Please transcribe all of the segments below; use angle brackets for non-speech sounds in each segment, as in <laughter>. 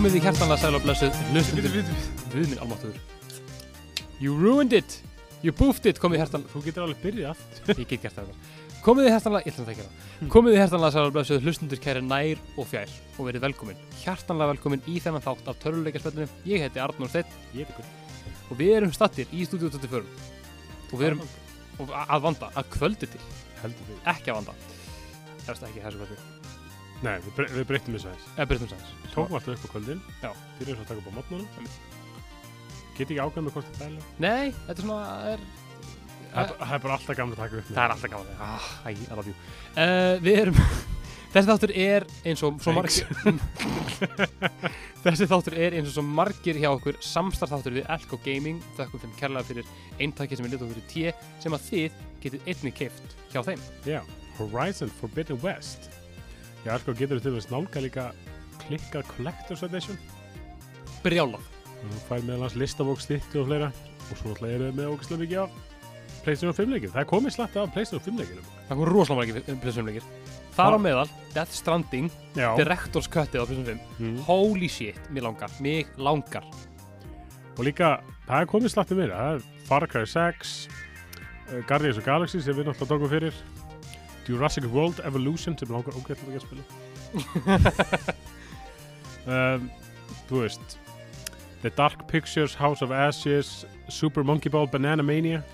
komið í hjertanlega sæl og blessuð hlustundur við minn almáttuður You ruined it, you boofed it. Komið í hjertan, Þú getur alveg byrjað. <laughs> Ég get gert það. Komið í hjertanlega, ég ætlum það að gera. Komið í hjertanlega sæl og blessuð hlustundur kæri nær og fjær og verið velkomin, hjartanlega velkomin í þennan þátt af töruleikaspellinu ég heiti Arnur Steinn. Ég er ykkur og við erum stattir í stúdíu 24 og við erum að vanda, að kvöldi til. Heldur við ekki að vanda Nei, við, bre við breytum þessu aðeins. Eða byrjum sæðis Tókum alltaf upp á kvöldin. Já. Byrjum svo að taka upp á mótnunum Get ekki ákveð með hvort þetta er dæla Nei, þetta er svona er, Það er- það er bara alltaf gaman að taka upp Það er alltaf gaman ah, Æ, I love you. Uh, Við erum <laughs> Þessi þáttur er eins og svo margir <laughs> Þessi þáttur er eins og svo margir hjá okkur samstarf þáttur við Elko Gaming. Þökkum þeim kærlega fyrir eintaki sem er litið okkur í té sem að þið getið einnig keift hjá þeim. Já, Horizon Forbidden West Já, sko, getur þú til þess nálga líka klikkað Collector's Edition Brjálað Þú fær meðal hans listabók stittu og fleira og svo ætla eru með ógæslega mikið af PlayStation 5 leikir. Það komið slatt af PlayStation 5 leikirum. Það kom rosalega margir plössumleikir Þar á meðal Death Stranding Já. Directors Cuttið á plössum 5 Mm. Holy shit, mér langar, mig langar Og líka, það komið slatt um meira. Það er Far Cry 6, uh, Guardians of Galaxy sem við náttúrulega tókum fyrir, Jurassic World Evolution sem langar ógæslega ekki að spila. <laughs> um, þú veist, The Dark Pictures, House of Ashes, Super Monkey Ball, Banana Mania. <laughs>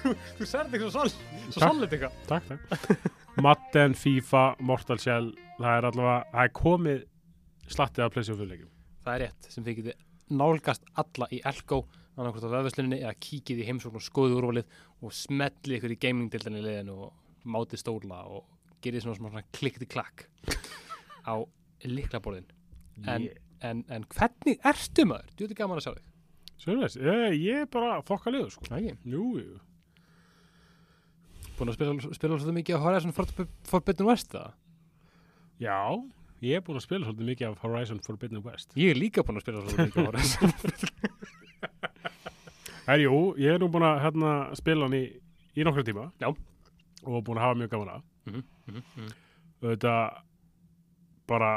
Þú særði ekki svo sol Svo solid eitthvað Takk, takk. Madden, FIFA, Mortal Shell, það er allavega, það er komið slattið af PlayStation 5 leikum. Það er rétt sem þið getið nálgast alla í Elko annarkvæmt á vefðsluninni eða kíkið í heimsókn og skoðið úrvalið og smellið ykkur í gaming-dildinni liðinu og mátið stóla og gerið svona, svona klikkti klakk á liklaborðin En- Ég- en, en hvernig ertu maður? Þú veit gaman að sjá þig Sjöfnvegs, ég, ég er bara þokkalegur sko. Ægir. Jú, jú. Búin að spila, spila svolítið mikið á Horizon For- Forbidden West það? Já, ég er búin að spila svolítið mikið af Horizon Forbidden West. Ég er líka búin að spila svolítið mikið á Horizon <laughs> Er, jú, ég er nú búin að hérna, spila hann í, í nokkra tíma. Já. Og búin að hafa mjög gaman af. Mhm, mhm, mhm. Þetta bara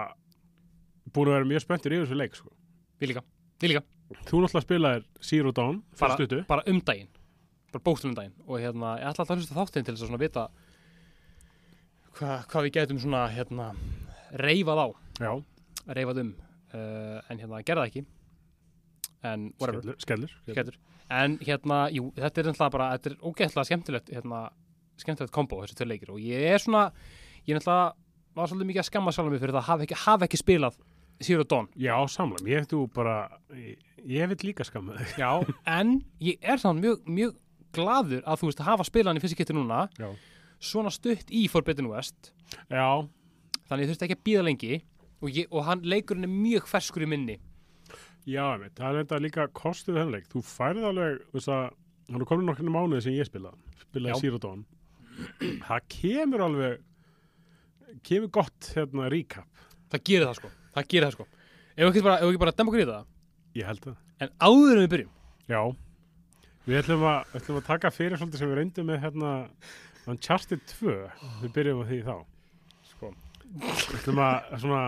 búin að vera mjög spenntur í þessu leik sko. Við líka, við líka Þú náttúrulega spilaðir Zero Dawn bara, bara um daginn bara bókstum um daginn og hérna, ég ætla alltaf að hlusta þáttinn til þess að vita hva, hvað við getum svona hérna, reifað á Já, reifað um uh, en hérna, gerða ekki en whatever, skellur. skellur. skættur en hérna, jú, þetta er náttúrulega bara þetta er ógeðslega skemmtilegt hérna, skemmtilegt kombo þessi tvö leikir og ég er svona ég er náttúrulega var svolítið mikið að skamma sjálf mig fyrir það að hafa ekki, hafa ekki spilað Zero Dawn Já, samlega. Ég þú bara, ég, ég vil líka skamma þig. Já, en ég er þannig mjög, mjög gladur að þú veist að hafa spilaðan í fyrst getur núna Já. svona stutt í Forbidden West Já, þannig ég þurfti ekki að býða lengi og, ég, og hann leikurinn er mjög ferskur í minni Já, einmitt, það er enda líka kostið þennleik. Þú færð alveg, þú veist að, hann er komin nokkru mánuði sem ég spilaði, spilaði Dawn. það kemur alveg, kemur gott hérna recap. það gerir það sko, það gerir það sko ef við ekki bara, bara í það Ég held það. en áður en við byrjum Já, við ætlum að, ætlum að taka fyrir svolítið sem við reyndum með hérna Uncharted 2, við byrjum á því þá. sko. Við ætlum að svona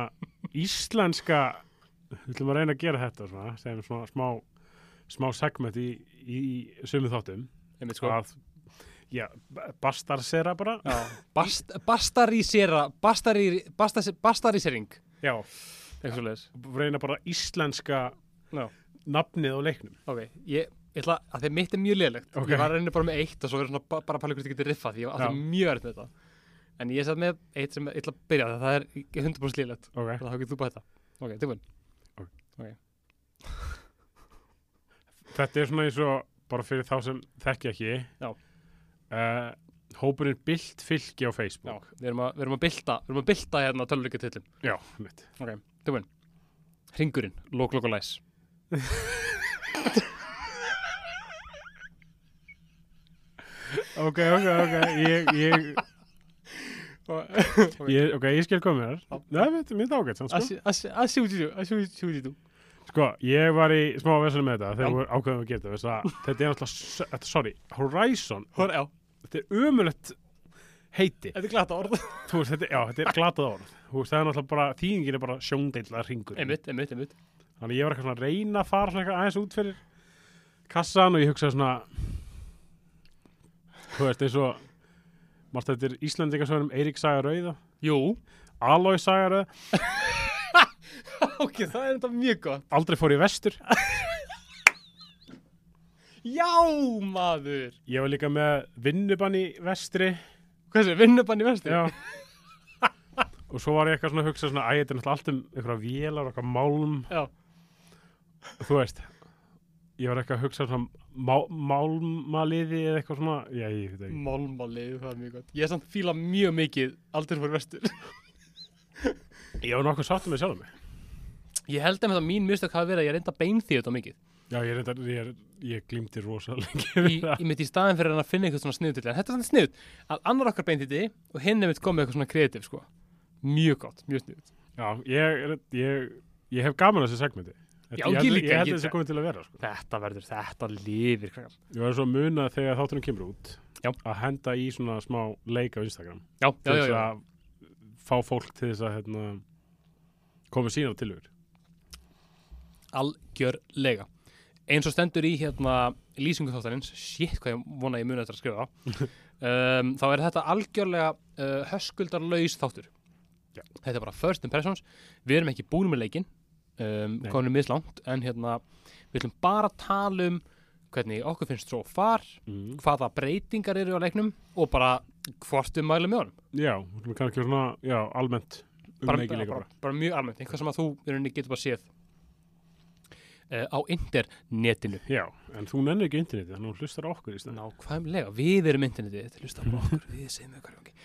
íslenska, við ætlum að reyna að gera þetta svona, sem svona smá, smá segment í, í, í sömu þáttum. sko. Að já, bastarsera bara. Bast, bastarísera bastari, bastas, bastarísering. Já, leiðis reyna bara íslenska Já. nafnið á leiknum. Ok, ég, ég ætla að að mitt er mjög liðlegt Ok. ég var að reyna bara með eitt og svo er svona ba- bara að pæla hvort ég geti riffað því ég átti mjög með þetta. En ég satt með eitt sem ég ætla að byrja það er 100% liðlegt ok, þannig að þá getur þú bara þetta ok, tilbúin þetta er svona eins og bara fyrir þá sem þekki ekki Já. uh, hópurinn Bilt fylki á já, Facebook við erum að, við erum að bylta við erum að bylta hérna tölvleika tillin já, mitt ok, tilbúin Ringurinn, lók, lók og læs. <laughs> Ok, ok, ok. Ég, ég, ég, ok, ég skil komið þér það er mitt ágætt samt, sko. I see what you do I see what you do sko, ég var í smá vesenu með þetta þegar við ákveðum að geta þetta þetta er náttúrulega, sorry Horizon, þetta er ömulegt heiti. Þetta er glata orð. <laughs> Þú veist, þetta, já, þetta er glatað orð. Þú veist, það er náttúrulega bara, þýðingin er bara sjóndeilla ringur Einmitt, einmitt, einmitt. Þannig ég var eitthvað svona að reyna að fara svona eitthvað aðeins út fyrir kassan og ég hugsaði svona þú veist, eins og mást þetta er Íslandingasögnum Eirík Saga Rauða. Jú. Alói Saga Rauða, <laughs> Ok, það er þetta mjög gott. Aldrei fór í vestur. <laughs> Já, maður. Ég var líka með vinnubann í vestri. Hvað sé, vinnubann í vesti? Já. <laughs> Og svo var ég eitthvað svona að hugsa svona Æ, þetta er náttúrulega allt um eitthvað vélar eitthvað málm. Já. Þú veist Ég var eitthvað að hugsa svona má, Málmaliði eða eitthvað svona? Já, ég veit ekki. Málmalið, það er mjög gott. Ég er samt fíla mjög mikið aldrei fór vestur. <laughs> Ég var nokkuð sáttum með sjálfum mig. Ég held að mín mistök hafi verið að ég reynda beinþýð þetta mikið. Já, ég, reyndar, ég, ég glýmdi rosalega í, í mitt í staðin fyrir að finna eitthvað svona sniðut en þetta er svona sniðut að annar okkar beinþýtti og hinn er mitt komið eitthvað svona kreatív sko. mjög gott, mjög sniðut Já, ég, ég, ég hef gaman að þessu segmenti Já, ég, ég Ég held þessi komið til að vera sko. þetta verður, þetta lifir krakkar. Ég var svo að muna þegar þáttunum kemur út Já. að henda í svona smá leik á Instagram já, til þess að fá fólk til þess að hérna, koma sína tilhör algjörlega eins og stendur í hérna lýsingu þáttarins, shit hvað ég vona ég muni þetta að skrifa <laughs> um, þá er þetta algjörlega uh, höskuldarlaus þáttur Já. þetta er bara first impressions við erum ekki búin með leikinn um, konum mislangt en hérna við ætlum bara að tala um hvernig okkur finnst svo far mm. hvaða breytingar eru á leiknum og bara hvort við mælum með honum. Já, þú veist kannski svona, já, almennt um bara, bara, bara, bara mjög almennt, eitthvað sem að þú í getur bara séð uh, á internetinu. Já, en þú nennir ekki internetið, þannig að þú hlustar okkur í stæðan Nákvæmlega, við erum internetið til hlusta á okkur, við segjum hverjum ekki.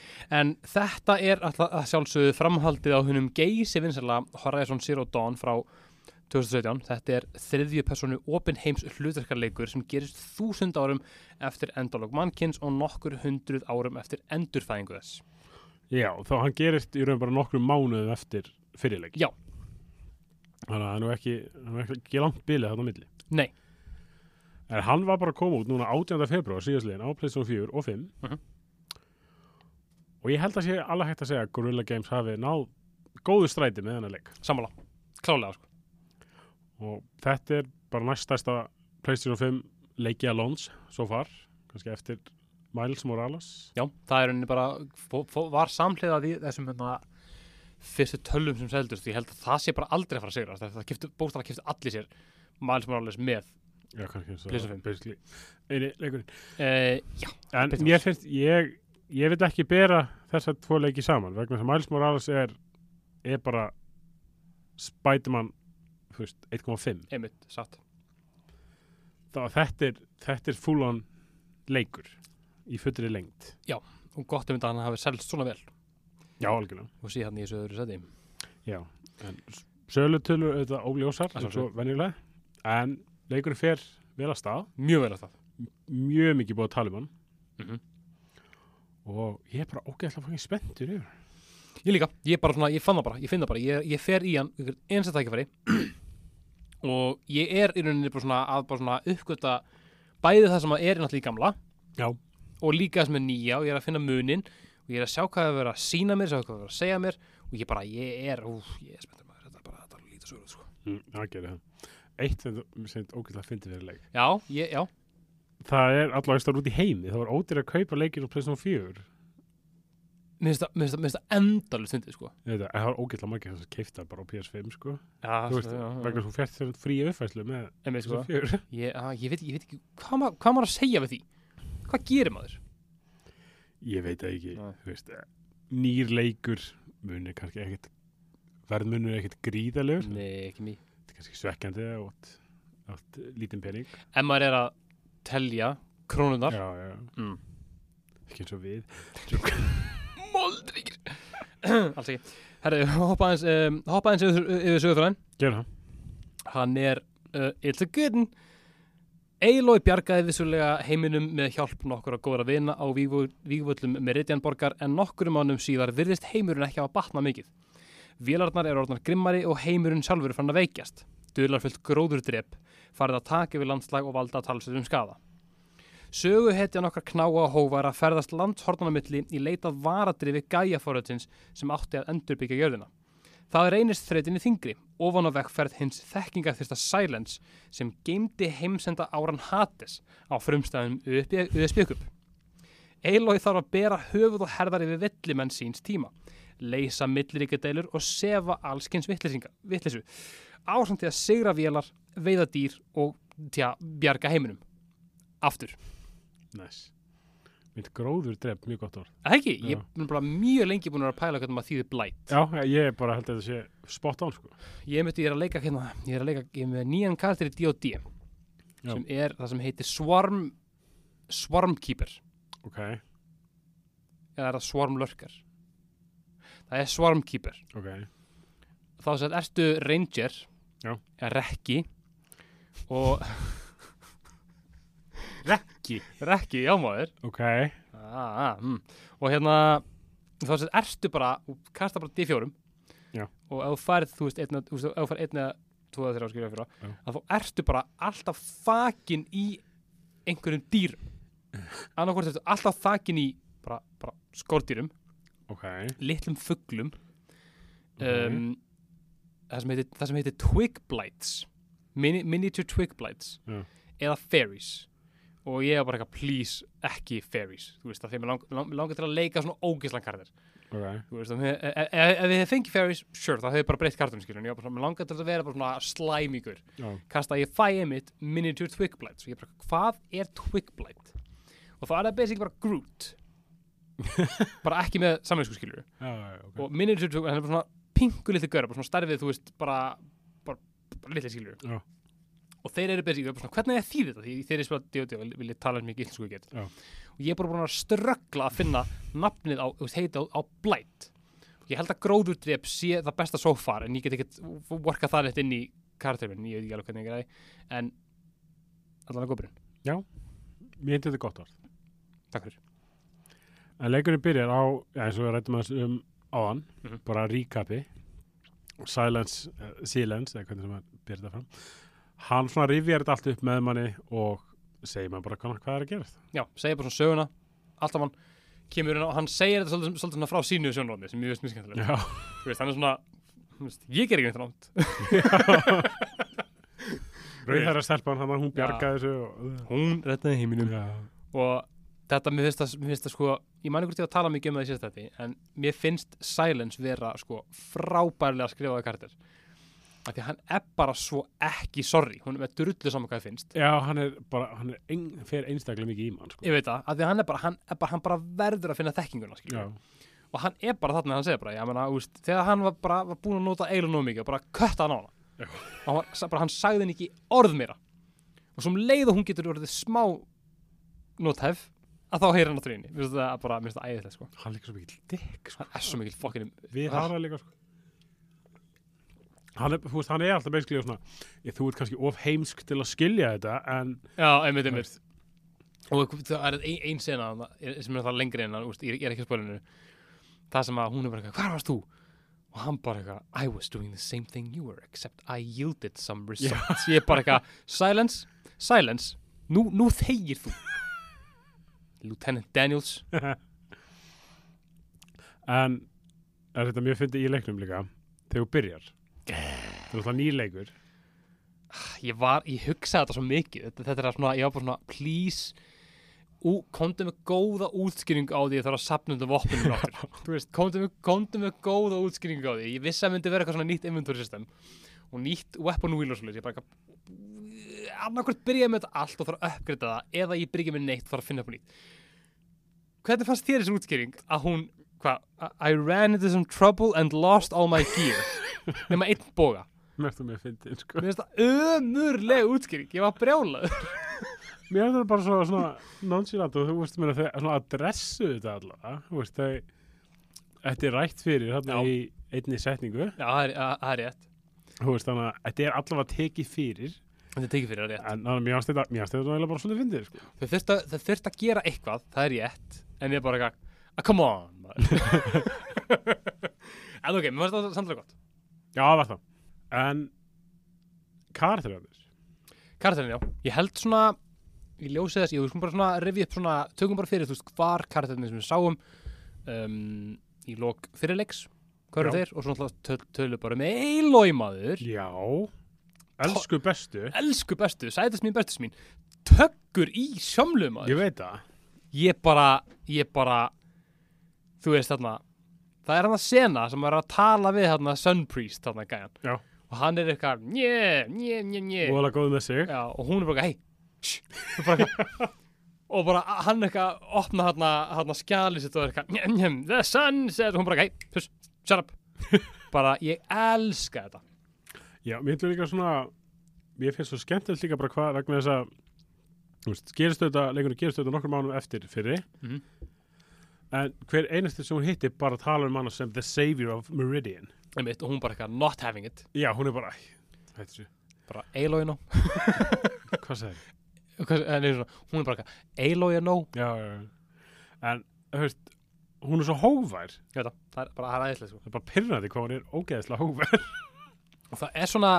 En þetta er alltaf sjálfsögðu framhaldið á húnum geysi vinsala Horizon Zero Dawn frá 2017 Þetta er þriðju personu opin heims hlutverkarleikur sem gerist þúsund árum eftir endalog mannkins og nokkur hundruð árum eftir endurfæðingu þess. Já, þá hann gerist í raun bara nokkrum mánuðum eftir fyrirleik. Já. Þannig að það er nú ekki, er ekki langt bilið þarna á milli Nei, En hann var bara að koma út núna 18. februar síðastlegin á PlayStation 4 og 5 Mhm. og ég held að sé alveg hægt að segja að Gorilla Games hafi náð góðu stræti með þennan leik sammála, klálega sko. og þetta er bara næststæsta PlayStation 5 leiki að launch svo far, kannski eftir Miles Morales Já, það er rauninni bara var samhliða því þessum hérna, fyrstu tölum sem seldust ég held að það sé bara aldrei að fara að sigra það kiftu, bókstala kiftu allir sér Miles Morales með Já, kannski eins og PlayStation 5. basically. Eini leikurinn. Uh, Já, En oss. finnst, ég, ég vil ekki bera þessar tvo leiki saman vegna þess að Miles Morales er, er bara Spiderman þú veist, 1,5 einmitt, satt. Þá þetta er, þetta er full on leikur í fullri lengt og gott um þetta að hann hafi selst svona vel Já, algjörlega. Og sé hann í þessu öðru seti Já, en sölutölur auðvitað óljósar eins og venjulega. En leikurinn fer vel að stað. Mjög vel að það mjög mikið búið að tala um hann. Mm og ég er bara ógeðslega fangin spenntur yfir Ég líka, ég bara svona, ég fann það bara, ég finn það bara. Ég, ég fer í hann, eins að tækifæri. <clears throat> Og ég er í rauninni bara svona að bara svona uppgöta bæði það sem að er náttúrulega í gamla Já. og líka það sem er nýja og ég er að finna munin og ég er að sjá hvað það er verið að sína mér sjá hvað það er verið að segja mér og ég bara, ég er, úf, ég er spenntur maður þetta er bara, þetta er lítið sögur sko. mm, Það gerir það Eitt sem sem ógeðslega fyndi fyrir leik Já, ég, já, Það er allavega stór út í heimi það var ódýr að kaupa leikir á PlayStation 4 mér finnst það- endalust fyndið sko. Ég veit það, var ógeðslega margir sem keifta bara á PS5 sko Já, Þú veist, já, vegna þú fjart þér frí uppfæslu með sko. PS4 ég, að, ég, veit, ég veit ekki, hvað maður að segja við því? Hvað gerir maður? Ég veit það ekki, veist nýr leikur munir kannski ekkit verðmunur ekkit gríðalegur Nei, ekki mý þetta er kannski svekkjandi átt, átt lítinn pening. Ef maður er að telja krónunar já, já, mm. ekki eins og við. <laughs> Moldríkir. <clears throat> Alls ekki. Herri, hoppa aðeins um, hoppa aðeins yfir, yfir sögufræðin gera það. Hann er uh, it's a good one Eilói bjargaði vissulega heiminum með hjálp nokkur að góðra vina á vígvöllum Meridianborgar en nokkurum mánum síðar virðist heimurinn ekki hafa batnað mikið. Vélarnar eru orðnar grimmari og heimurinn sjálfur fann að veikjast. Dularfullt gróðurdrep farið að taka yfir landslag og valda talsverðum skada. Söguhetjan okkar knáa og hófa er að ferðast landshornanamilli í leitað varadrifi gæjaforöðsins sem átti að endurbyggja jörðina. Það reynist þreytinni þingri, ofan á vekkferð hins þekkingaþyrsta Silence sem geymdi heimsenda áran Hades á frumstæðum USB-kup. Eilói þarf að bera höfuð og herðar yfir villimenn síns tíma, leysa milliríkjadeilur og sefa allskins vittlisu, ásamt til að sigra vélar, veiða dýr og tja, bjarga heiminum. Aftur. Næs. Mynd gróður dref, mjög gott orð. Það ekki, ég Já. er bara mjög lengi búin að pæla hvernig maður þýðir blætt. Já, ég er bara held að þetta sé spot on, sko. Ég myndi, ég er að leika hérna, ég er að leika, ég er með nýjan karakter í D&D sem er það sem heitir Swarm, Swarmkeeper, Ok, eða er það Swarmlurker? Það er Swarmkeeper. ok. Þá sem sagt, ertu Ranger, Já. eða Rekki, og Rekki. Rekki, já maður, Ok, ah, mm. og hérna, þá sagt, ertu bara, kasta bara D4, Já. og ef þú færð, þú veist, einna, ef þú færð einna, tvo eða þrjá skrifa fyrir þá ertu bara alltaf þakin í einhverjum dýrum annarkvort ertu alltaf þakin í bara, bara skordýrum ok. litlum fuglum ok. um, það, sem heitir, það sem heitir twig blights mini, miniature twig blights Já. eða fairies og ég er bara eitthvað please ekki fairies. Þú veist að þeim lang, lang, langar til að leika svona ógislan kardir ok. þú veist að ef, ef, ef við hefði fengið fairies sure það hefði bara breytt kartunum skilur en ég var bara svona, langar til að vera bara svona slæmíkur. Já, kasta ég fæ einmitt miniature twig blights og ég bara hvað er twig blight og þá er það basic bara Groot. <laughs> Bara ekki með samvinsku skilur já, já, ok. og miniature twig hann er bara svona pingu litli göra bara svona starfið þú veist bara bara, bara litli skilur Já. Og þeir eru basic svona hvernig er því þetta því þeir eru spila D.O.D. vil, vil ég tala um mikið íslensku ég get Já. og ég er bara búin að ströggla að finna nafnið á, heiti á, á blight ég held að gróðurdrep sé það besta so far en ég get ekkert worka það neitt inn í karakterinn, ég veit ekki alveg hvernig ég græði en allan að góðbyrjun, Mér hindi þetta gott orð. takk fyrir En leikurinn byrjar á, já, eins og við rættum aðeins um áðan, Mhm. bara recapi, silence, uh, silence, eða hvernig sem hann byrjar þetta fram. Hann svona rifjar þetta allt upp með manni og segir maður bara hvað, er að gerast. já, segja bara svona söguna, alltaf hann kemur inn á, hann segir þetta svolítið, svolítið svona frá sínu sjónróni sem ég veist mjög skemmtilega þú veist, hann er svona, veist, ég ger ekki neitt rámt <laughs> rauðherra stelpan, hann hún bjargaði þessu og... hún reddaði heiminum. Já, og þetta, mér finnst það, mér finnst það sko ég man ykkur til að tala mikið um það í sérst þetta en mér finnst Silence vera sko frábærlega skrifaði karakter af því að hann er bara svo ekki sorry, hún er með drullu saman hvað það finnst Já, hann er bara, hann er ein, fer einstaklega mikið í mann, sko. ég veit það, af því að hann er bara hann, er bara, hann bara verður að finna þekkinguna Já, skilur. og hann er bara þarna, hann segir bara, ég meina, úst, þegar hann var bara var búin að nota eilu nóg mikið og bara kötta hann á hana Já. og hann, var, bara, hann sagði henni ekki orð meira og svo um leið og hún getur orðið smá nothæf að þá heyrir hann á tríni mér finnst það bara, mér finnst það æðislegt sko hann er líka svo mikið dikk, sko. hann er svo mikil fokkinum Við Ah. hara líka, sko. Hann er, veist, hann er alltaf basically svona, ég, þú ert kannski of heimsk til að skilja þetta, en já, einmitt, einmitt. Og það er ein, ein sena sem er það lengri en úst, ég, er- ekki að spólinu það sem að hún er bara eitthvað, hvar varst þú? og hann bara eitthvað, I was doing the same thing you were except I yielded some results. Ég er bara eitthvað, silence silence, nú, nú þegir þú. Lieutenant Daniels. <laughs> En er þetta mjög fyndið í leiknum líka, þegar þú byrjar. Það er alltaf nýleikur. ég var, ég hugsaði þetta svo mikið. Þetta, þetta er svona, ég var bara svona please ú, komdu með góða útskýringu á því ég þarf að sapna undir vopnum <laughs> þú veist, komdu með, komdu með góða útskýringu á því. Ég vissi að myndi vera eitthvað svona nýtt inventory system og nýtt weapon wheel og svolítið ég bara eitthvað annarkvort byrjaði með þetta allt og þarf að uppgreita það eða ég byrjaði með neitt og þarf að finna upp nýtt. Hvernig fannst þér þessi útskýring að hún, hvað, I ran into some trouble and lost all my gear <laughs> nema einn boga Mér finnst það mjög fyndið, sko. Mér finnst það ömurlega útskýring, ég var brjálað. Mér finnst það bara svo, svona nonchalant og þú veist mér að þau svona adressu þetta allavega. Þú veist, þau, þetta er rætt fyrir þarna Já. í einni setningu. Já, það er, það er rétt. Þú veist, þannig að þetta er allavega tekið fyrir. Þetta er tekið fyrir það rétt. En þannig að mér finnst þetta, mér finnst þetta eiginlega bara svolítið fyndið, sko. Þau þurft að, þau þurft að gera eitthvað, það er rétt, en ég er bara eitthvað, ah, come on, maður. <laughs> en ok, mér finnst það samtilega gott. Já, það var það. En karakterarnir, Karakterin, já. Ég held svona, í ljósið þess, ég við skulum bara svona rifja upp svona, tökum bara fyrir, þú veist, hvar karakterinn sem við sáum um, í lok fyrirleiks, hvað eru þeir? Og svona töl, tölu bara með Eilói maður, Já, elsku bestu. Elsku bestu, sætast mín, bestus mín. Tökkur í sjömlu maður. Ég veit það. Ég bara, ég bara þú veist þarna það er hann að sena sem er að tala við þarna Sun Priest þarna gæjan. Já. og hann er eitthvað njö, njö, njö, njö. Og Já, og hún er bara hei og bara <laughs> hann eitthvað opna þarna, þarna skjali sitt og er eitthvað njö, njö, the sun said og hún bara hei, puss, shut up. <laughs> Bara ég elska þetta. Já, mér finnst líka svona Mér finnst svo skemmtilegt líka bara hvað vegna þess að gerist auðvitað, leikunni gerist auðvitað nokkur mánum eftir fyrri. Mhm. En hver einasti sem hún hitti bara talar um hana sem the savior of Meridian. Einmitt, og hún bara eitthvað not having it. Já, hún er bara, æ, hættu þessu? Bara Aloy no. <laughs> Hvað sagði? Hvað- eh, nei, svona, hún er bara eitthvað Aloy no. Já, já, já. En, veist, hún er svo hóvær Ég veit það, það er bara það er æðislega sko. Það er bara pyrrandi hvað hún er ógeðslega hóvær <laughs> og það er svona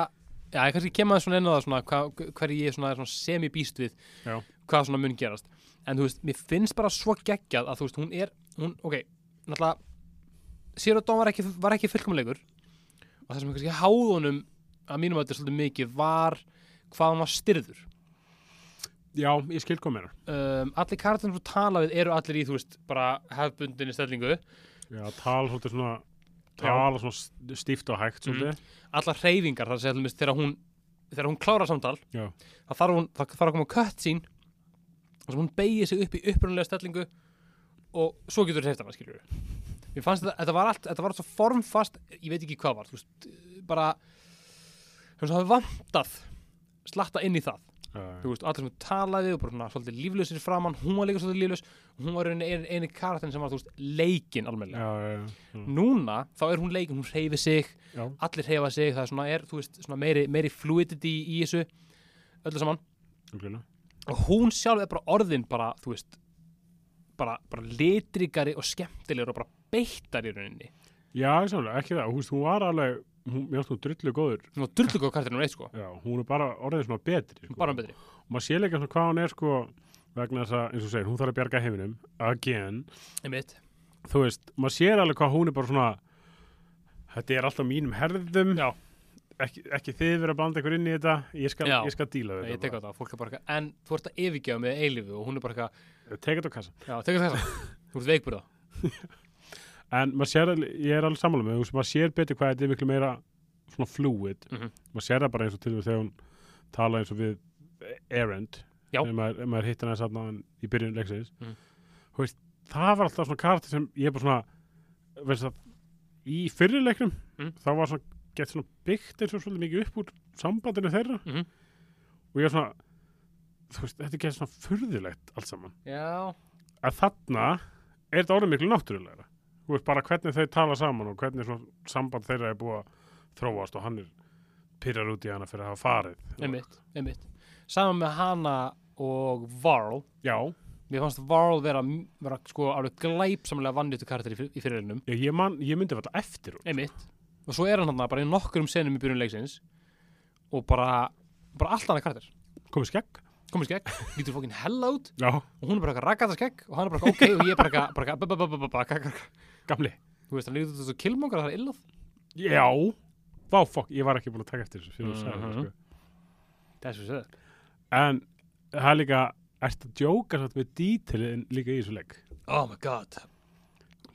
já, ég kannski kemur aðeins svona inn á það svona, hva, hver ég er svona, svona semi-býst við Já. hvað svona mun gerast en þú veist, mér finnst bara svo geggjað að þú veist, hún er, hún, ok náttúrulega, Sýra Dón var ekki, var ekki fullkomleikur. Og það sem kannski háð honum að mínum að þetta er svolítið mikið var hvað hann var styrður Já, ég skil hvað meira um, allir karakterinn sem þú tala við eru allir í, þú veist, bara hefbundinni stellingu. Já, tala svolítið svona Tala svona st- stíft og hægt svolítið. Allar hreyfingar, það til dæmis þegar hún þegar hún klárar samtal það þarf, það þarf að koma kött sín og sem hún beigir sig upp í upprunalega stellingu og svo getur hreift hana, skiljur mér fannst þetta, þetta var allt, þetta var allt svo formfast ég veit ekki hvað var, þú veist bara, þú það hafi vantað slatta inn í það. Já, þú veist, allir sem talaði og bara svona svolítið líflausir framann, hún var líka svolítið líflaus og hún var einu, einu, einu karakterin sem var, þú veist, leikin já, já, Núna, þá er hún leikin, hún hreyfi sig já. allir hreyfa sig, það er svona, er, þú veist, svona meiri, meiri fluidity í þessu öllu saman. Algjörlega. Og hún sjálf er bara orðin bara, þú veist bara, bara litrikari og skemmtilegur og bara beittar í rauninni. Já, ekki það, þú veist, hún var alveg hún, mér finnst hún drullu góður. Hún var drullugóð kartinu um eitt sko. Já, hún er bara orðið svona betri sko. bara betri. Og maður sé líka svona hvað hún er sko vegna þess að, eins og segir, hún þarf að bjarga heiminum again, einmitt. Þú veist, maður sér alveg hvað hún er bara svona þetta er alltaf mínum herðum. Já. Ekki, ekki þið verið að blanda ykkur inn í þetta ég skal, Já. ég skal díla við ég tek á þetta það, fólk er bara eitthvað en þú ert að yfirgefa með eilifu og hún er bara eitthvað. Take it á kassa já, tek þetta <laughs> þú ert veikburða <laughs> en maður sér, alveg- ég er alveg sammála með þú veist, maður sér betur hvað þetta er miklu meira svona fluid, Mhm. maður sér það bara eins og til dæmis þegar hún tala eins og við Erend, Já. ef maður, ef maður hittir hann þarna í byrjun leiksins Mhm. þú veist, það var alltaf svona karakter sem ég er bara svona veist það, í fyrirleiknum Mhm. þá var svona, gett svona byggt eins og svolítið mikið upp úr sambandinu þeirra. Mhm. og ég er svona þú veist, þetta gett svona furðilegt allt saman. Já, að þarna er þetta orðið miklu náttúrulegra. Þú veist bara hvernig þau tala saman og hvernig svona samband þeirra er búið að þróast og hann er pyrrar út í hana fyrir að hafa farið. Einmitt, einmitt. Saman með hana og Varl. Já, mér fannst Varl vera, vera sko alveg glæpsamlega vannýttu karakter í, fyr- í fyrirlinum ég, ég, myndi þetta eftir hún. einmitt og svo er hann hann bara í nokkur um senum í byrjun leiksins og bara, bara allt annað karakter. Komið skegg. Komið skegg, lítur fokkin hella út Já. og hún er bara rakkata skegg og hann er bara ok og ég er bara, bara, bara, bara gamli. Þú veist hann lítur út þessu kilmongar það er illað. Já, þá fokk, ég var ekki búin að taka eftir þessu fyrir að segja það mhm. sko. það er svo söður en það er líka, ert að djóka með dítilin líka í þessu legg? Oh my god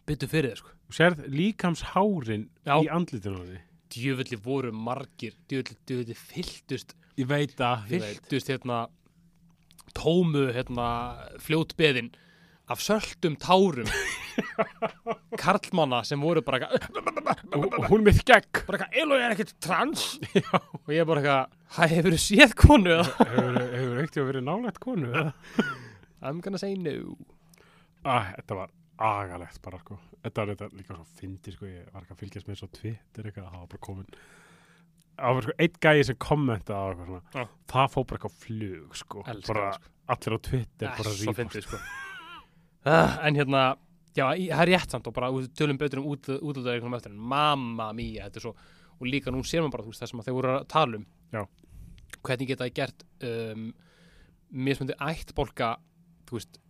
byttu fyrir þér sko. Sérð líkamshárin Já. í andlitinu á því djöfulli voru margir djöfulli, djöfulli fylltust. Ég veit að fylltust hérna tómu hérna fljótbeðin af söltum tárum. <laughs> Karlmanna sem voru bara eitthvað og, og hún með skegg. Bara eitthvað, Eloi er ekkert trans? Og ég er bara eitthvað, hæ, hefur þú séð konu eða? hefur, hefur ekkert verið nálægt konu eða? I'm gonna say no. Ah, þetta var agalegt bara sko. Þetta var þetta líka svo fyndi sko. Ég var ekki að fylgjast með svo Twitter eitthvað það var bara komin það var sko einn gæði sem kommentaði á eitthvað svona. Já. það fór bara eitthvað flug sko. Elskar bara sko. allir á Twitter bara fyndið sko. Uh, en hérna já, það er rétt samt og bara við tölum betur um útlöðaríknum eftir en mamma mía, þetta er svo og líka nú sér maður bara þú veist það sem að þeir voru að tala um. Já. hvernig geta það gert um, mismundi ættbolka þú veist,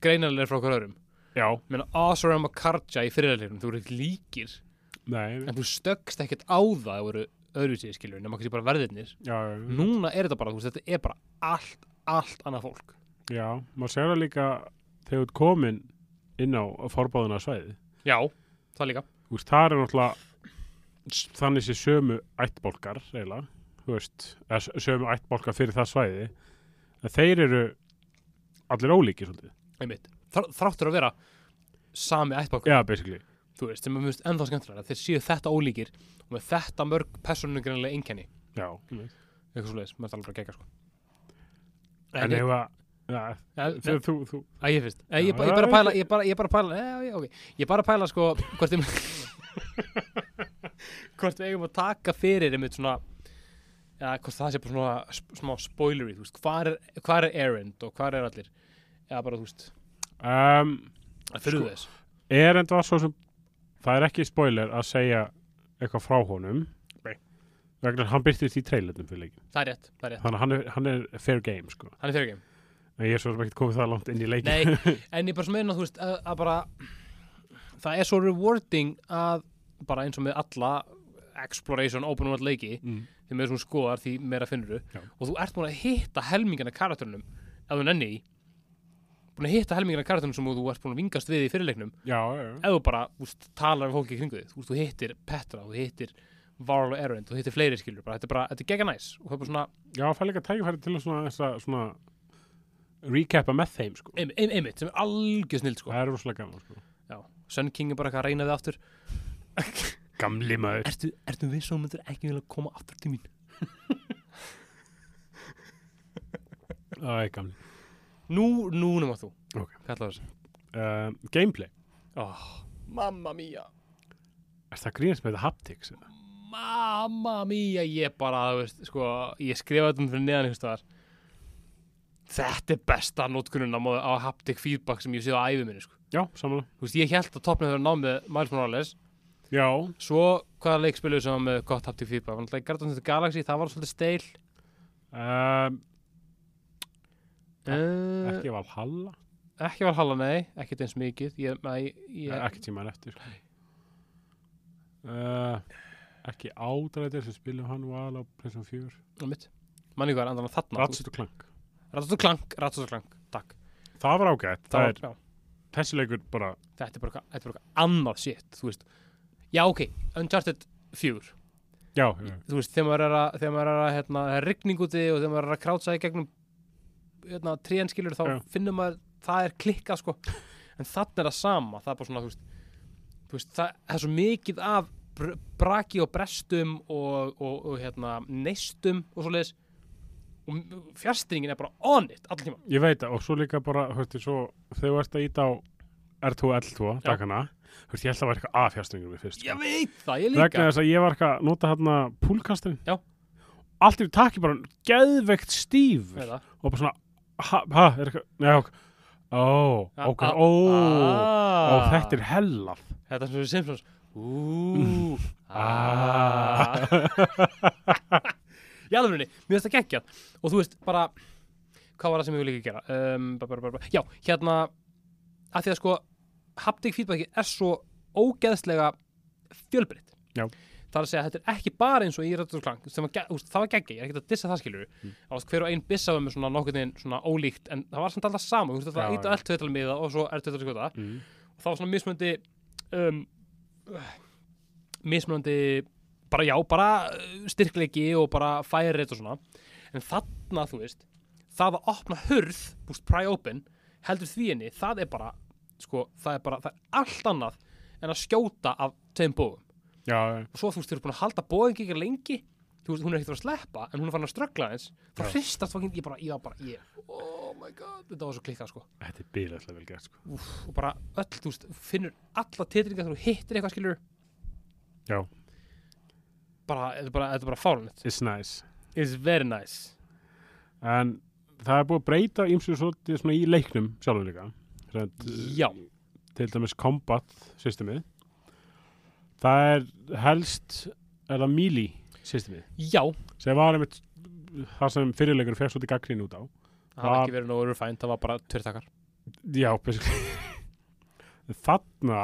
greinarlega frá okkur öðrum Já, meina Oseram og Karja í fyrirleiknum þú eru ekki líkir. Nei, en þú stöggst ekkert á það það voru öðruvísið skilur nema kannski bara verðirnir. Já, já, núna er þetta bara, þú veist, þetta er bara allt, allt annað fólk. Já, maður segir það líka þegar þú ert komin inn á forbáðuna svæði. já, það líka. Þú veist, það er náttúrulega þannig sé sömu ættbólkar, eiginlega, þú veist, sömu ættbólkar fyrir það svæði, en þeir eru allir ólíkir, svolítið. einmitt, þráttur að vera sami ættbolk Já, basically. þú veist, sem er mjög ennþá skemmtilega þeir séu þetta ólíkir og með þetta mörg persónugreinlega einkenni. Já, eitthvað svo leiðis, maður er alveg að gegja sko. En ef að, þú, þú, að ég Nei, ég, ég bara já, pæla ég bara, ég bara pæla, já, ok. Ég bara pæla sko, hvort ég <laughs> hvort við eigum að taka fyrir einmitt svona já, hvort það sé bara svona smá spoilery, þú veist, hvar er, er Erend og hvar er allir? Já, bara, þú veist, um, að fyrir Sko- þess er enda svo sem, það er ekki spoiler að segja eitthvað frá honum. Vegna hann byrtist í trailernum fyrir leikin. það er rétt, það er rétt, að hann er, hann er fair game, sko. hann er fyrir game En ég er svo sem ekkert komið það langt inn í leikin. Nei, <laughs> en ég bara sem meina, þú veist, að, að bara það er svo rewarding að bara eins og með alla exploration, open world leiki Mm. því sem þú skoðar, því meira finnur og þú ert búin að hitta helmingana karakterinum ef þú nenni í búin að hitta helmingana karakterinum sem þú ert búin að vingast við í fyrirleiknum Já, já, þú bara úst, talar um fólki kringu þig þú, hittir Petra, þú hittir Varl og Erend, þú hittir fleiri skilur bara, þetta er bara, þetta er gegga næs og það er bara svona, Já, það er líka tækifæri til að svona, svona, svona recapa með þeim, sko. ein- ein- einmitt sem er algjör snild sko. Það er rosalega gaman, sko. Já, Sun King er bara eitthvað að reyna þið aftur <laughs> Gamli maður. Ertu, ertu viss og myndir ekki vilja koma aftur til mín? Er gamli. Nú, nú nema þú Ok. Kallar þessu Uh, gameplay. oh, Mamma mía Er það grínast með þetta haptics? Mamma mía Ég bara, veist, sko Ég skrifa þetta um fyrir neðan einhvers staðar Þetta er besta nótkunnun á, haptic feedback sem ég séð á æfi minni sko. Já, samanlega. Þú veist, ég held að toppnið hefur náð með Miles Morales Já. Svo hvaða leik spiluðu sem var með gott haptic feedback Þannig að Guardians of the Galaxy, það var svolítið steil Um, uh, ekki Valhalla. Ekki var halla, nei, ekkert eins mikið Ég, ég, ég, Ekki tíman eftir. Uh, ekki ádræðir sem spilum hann á Playstation 4. á mitt Manni hvað er andan að þarna Ratchet og Clank. Rattat og klank, rattat og klank, takk Það var ágætt. Það er, já, þessi leikur bara, þetta er bara eitthvað- er annað shit, þú veist Já, ok, Uncharted 4 já, já. Þú veist, þegar maður er að, er að hérna, það er rigning úti og þegar maður er að krátsa í gegnum hérna, trénskilur þá Já. finnum maður, það er klikkað sko en þannig er það sama, það er bara svona þú veist, þú veist það, það er svo mikið af br braki og brestum og, og, og hérna, neistum og svoleiðis og fjárstringin er bara on it allan tíma Ég veit það og svo líka bara, veist, svo þegar þú ert að íta á R2 L2 Já. dakana, þú veist, ég held að það var eitthvað aðfjastringur við fyrst. Ég sko. veit það, ég Vegna líka þess að ég var eitthvað að nota hérna púlkastin. Já. Allt í takki bara geðveikt það. og bara svona ha, ha er eitthvað, nei, ok ó, ok, ó ó, þetta er hellað Þetta er svona Simpsons Úúúú ah. <laughs> <laughs> Í alvegni, mér finnst það geggjað Og þú veist, bara Hvað var það sem ég vil ekki gera? Um, ba, ba, ba, ba. Já, hérna að Því að sko, haptic feedbacki er svo ógeðslega fjölbreytt Já. Það er að segja að þetta er ekki bara eins og í Klang var, ge- úst, það var geggja, ég er ekki að dissa það skilur Mm. mm. hver og ein bissa var með svona nokkurn veginn svona ólíkt en það var samt alltaf sama, Já, var ít og eld tveital miða og svo eld tveital skjóta mm. og það var svona mismunandi um, mismunandi bara já, bara uh, styrkleiki og bara færi og svona en þarna, þú veist það að opna hurð, búst pry open heldur því henni, það er bara sko, það er bara, það er allt annað en að skjóta af tveim bóðum já, og svo þú veist, þú eru búin að halda bóðing ekki lengi. Þú veist, hún er ekkert að sleppa en hún er farin að ströggla eins þá hristast fokkin, ég bara, ég bara ég, oh my god, þetta var svo klikkað sko. Þetta er bílæslega vel gert sko. Úf, og bara öll, þú veist, finnur alla titringar þegar þú hittir eitthvað skilur Já. bara, þetta er bara, þetta bara fárunett it's nice. It's very nice. En það er búið að breyta ímsu svolítið svona í leiknum sjálfur líka. Til dæmis combat systemið það er helst er það melee systemið já, sem var einmitt það sem fyrirleikur fekk svolítið gaggrín út á. Það Var- ekki verið nógu refined, það var bara tvirtakar Já, <laughs> Þarna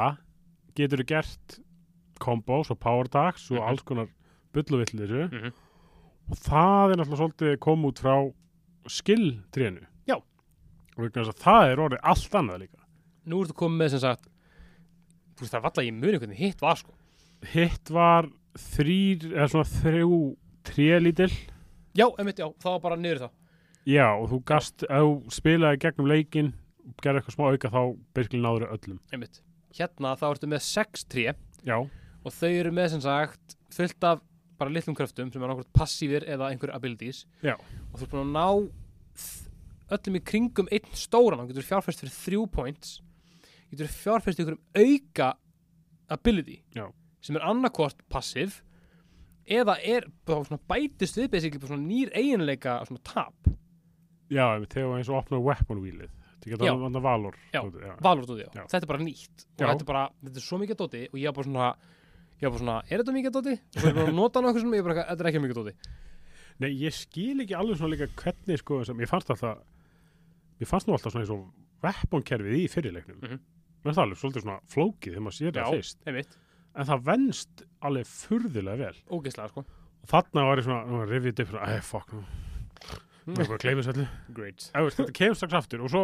getur þú gert combos og power attacks og Mhm. alls konar bulluvillir mm -hmm. og það er náttúrulega svolítið kom út frá skill trénu Já. og það er orðið allt annað líka. Nú ertu komið með sem sagt þú veist það valla ég muni hvernig hitt var sko hitt var þrýr eða svona þrjú trélítil. Já, einmitt, já, það var bara niður það já og þú gast, ef þú spilaði gegnum leikin gerði eitthvað smá auka þá byrkli náður öllum. Einmitt, hérna þá ertu með 6 tré. Já, og þau eru með sem sagt fullt af bara litlum kröftum sem er nákvæmt passífir eða einhver abilities. Já. og þú ert búin að ná öllum í kringum einn stóran. Hann getur fjárfæst fyrir þrjú points. Getur fjárfæst í einhverjum auka ability. Já. Sem er annarkvort passív eða er bara bætist við basically bara svona nýr eiginleika svona tap. Já, þegar eins og opnaði weapon wheelið. Þetta getur annað valor. Já. þetta er bara nýtt. Og þetta er bara, þetta er svo mikið dóti og ég var bara svona ég var bara svona, er þetta mikið dóti? og ég var bara að nota nokkuð sem ég bara, þetta er ekki mikið dóti Nei, ég skil ekki alveg svona líka hvernig sko, sem ég fannst alltaf mér fannst nú alltaf svona eins og weapon-kerfið í fyrirleiknum. Mhm. mér finnst það alveg svolítið svona flókið þegar maður sér það fyrst en það venst alveg furðulega vel. Ógeðslega sko. Og þarna var ég svona, rifið upp æ, fuck, nú. Bara gleymis öllu. Great. Æ, veist, þetta kemur strax aftur og svo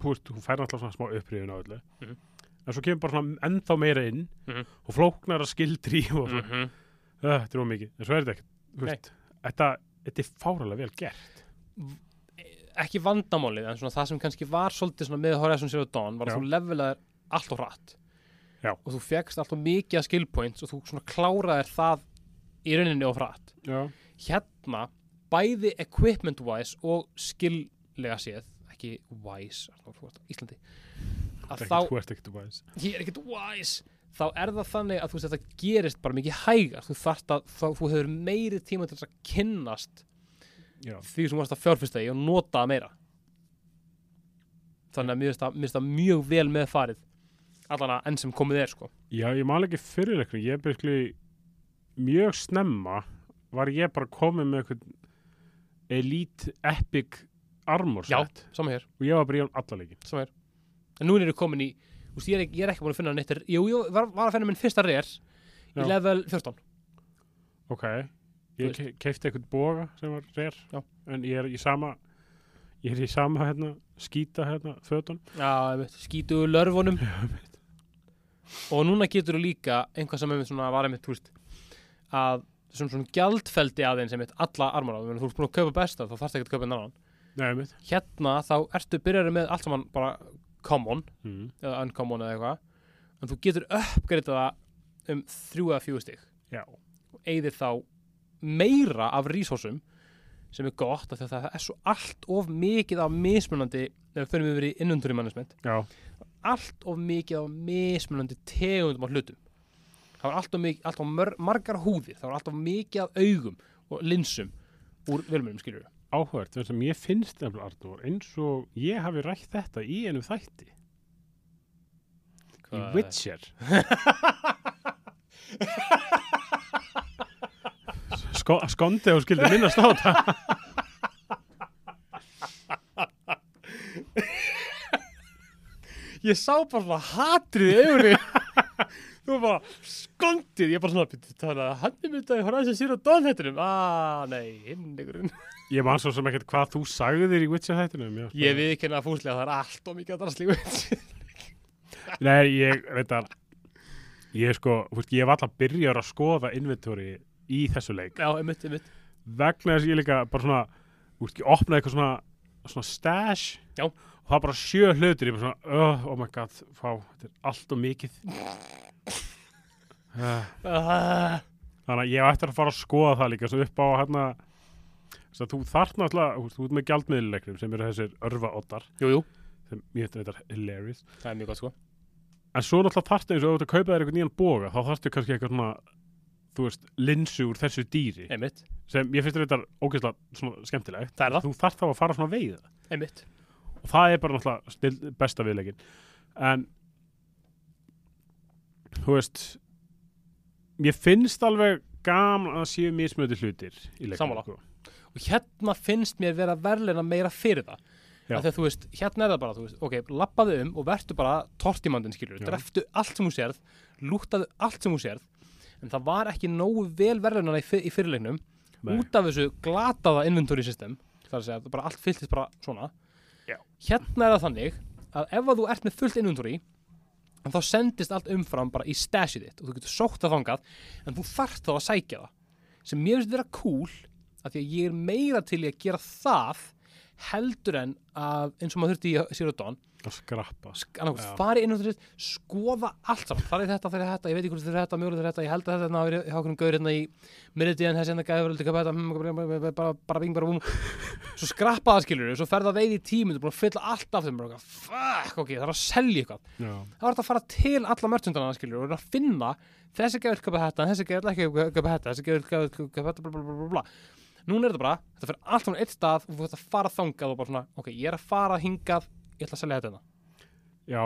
þú veist, hún fær alltaf svona smá upprýðun á öllu. Mhm. en svo kemur bara svona ennþá meira inn Mhm. og flóknar að skildri og svona, -hmm. uh, þetta er ómikið en svo er þetta ekkert, þú veist þetta, þetta er fáralega vel gert. Ekki vandamálið en svona það sem kannski var svolítið með Horizon Zero Dawn var að Já. þú levelaðir allt og hratt Já. og þú fegst allt og mikið skill points og þú svona kláraðir það í rauninni og Já, hérna, bæði equipment wise og skilllega séð ekki wise Íslandi ekki, þá, wise. Ég er ekkert wise. Þá er það þannig að þú veist þetta gerist bara mikið hægar. Þú þarft að, þá, þú hefur meiri tíma til að kynnast Já, því sem þú varst að fjárfyrsta í og nota meira. Þannig að mér finnst það mjög vel með farið allan að enn sem komið er sko. Já ég man ekki fyrirleiknum ég byrkli mjög snemma var ég bara komið með eitthvað Elite Epic Armor Já. set. sama hér, og ég var bara í hann alla leikin sama hér. En nú er ég komin í, þú veist, ég er ekki, ég er ekki búin að finna neitt. Jú, jú, var, var að finna minn fyrsta Já. í level 14 Ok, ég ke keifti eitthvað boga sem var reyr Já. en ég er í sama ég er í sama hérna skýta hérna fötun já, ég skítu lörfunum <laughs> og núna getur þú líka einhvað sem einmitt svona var einmitt, þú veist að svona svona gjaldfeldi aðeins einmitt alla armara, þú veist búin að kaupa besta þá þarfst ekki að kaupa en annan. Nei, mitt hérna þá ertu byrjarið með allt saman bara common mm. eða uncommon eða eitthvað. En þú getur uppgreitað það um þrjú eða stig. Já, og eigðir þá meira af resursum sem er gott af því að það er svo allt of mikið af mismunandi ef við fyrir yfir í inventory management. Já, allt of mikið af mismunandi tegundum af hlutum. Það var allt of, mikið, allt of mör, margar húðir það var allt of mikið af augum og linsum úr velmjörnum skiljur áhugert þess að ég finnst nefnilega Arnur eins og ég hafi rætt þetta í einu þætti. Í Witcher. <laughs> Sko, skondi og skildi minnast á þetta <laughs> ég sá bara svona hatrið í augunni. <laughs> Þú var bara skondið. Ég bara svona "Bíddu, það er hann er myndað í Horizon Zero Dawn hættinum ah nei, himningurinn <laughs> Ég man svo sem ekkert hvað þú sagðir í Witcher þættinum já, ég við ekki henni að fúslega það er allt og mikið að drasli <laughs> Nei, ég reyndar Ég sko, þú veist, ég var alltaf byrjar að skoða inventory í þessu leik. Já, einmitt, einmitt. Vegna þess að ég líka bara svona þú veist, ég opnaði eitthvað svona svona stash. Já. og það var bara sjö hlutir ég bara svona, oh, oh my god, fá þetta er allt og mikið. Uh, <laughs> ah, þannig að ég á eftir að fara að skoða það líka svo upp á hérna þú þarf náttúrulega, þú ert með gjaldmiðluleiknum sem eru þessir örfa oddar. Jú, jú, sem ég þetta þetta hilarious. Það er mjög gott sko. En svo náttúrulega þarftu eins og ert að kaupa þér eitthvað nýjan boga þá þarftu kannski eitthvað svona þú veist, linsu úr þessu dýri. Einmitt, sem ég finnst þetta ógeðslega skemmtilegt. Það er það, þú þarf þá að fara svona veiða einmitt. Og það er bara náttúrulega besta viðleikin en þú veist ég finnst alveg gaman að séu mismöndi hlutir Sammála. sko. og hérna finnst mér vera verðleina meira fyrir það. Að þú veist, hérna er það bara, þú veist, ok, lappaðu um og vertu bara tortimandin, skilur, dreftu allt sem þú sérð, lútaðu allt sem þú sérð. En það var ekki nógu vel verðleina í, fyr- í fyrirleiknum Nei. út af þessu glataða inventory system það er að segja, bara allt fylltist bara svona Já. hérna er það þannig að ef að þú ert með fullt inventory en þá sendist allt umfram bara í stashið þitt og þú getur sótt það þangað en þú þarft þá að sækja það sem mér finnst vera cool af því að ég er meira til í að gera það heldur en að eins og maður þurfti í Zero Dawn. Að skrappa. Fari inn og þess, skoða allt saman, farið þetta, farið þetta, ég veit ekki hvort þetta er þetta, mjögulega þetta, ég held að þetta er hjá okkur gaur hérna í Meridian, þessi hérna gæður, mm, bara, bara, bara bing, bara búm. Svo skrappa það skilur, svo ferða veið í tíminn er búin að fylla allt af þeim, fuck, ok, það er að selja eitthvað, það var þetta að fara til alla mörgsundana skilur, og finna þessi gæður köpa þetta, þessi gæður ekki köpa þetta, þessi gæður köpa þetta, bla, bla, bla, bla, Núna er þetta bara, þetta fyrir allt saman eitt stað og þú ert að fara þangað og bara svona, ok, ég er að fara hingað, ég ætla að selja þetta hérna. Já,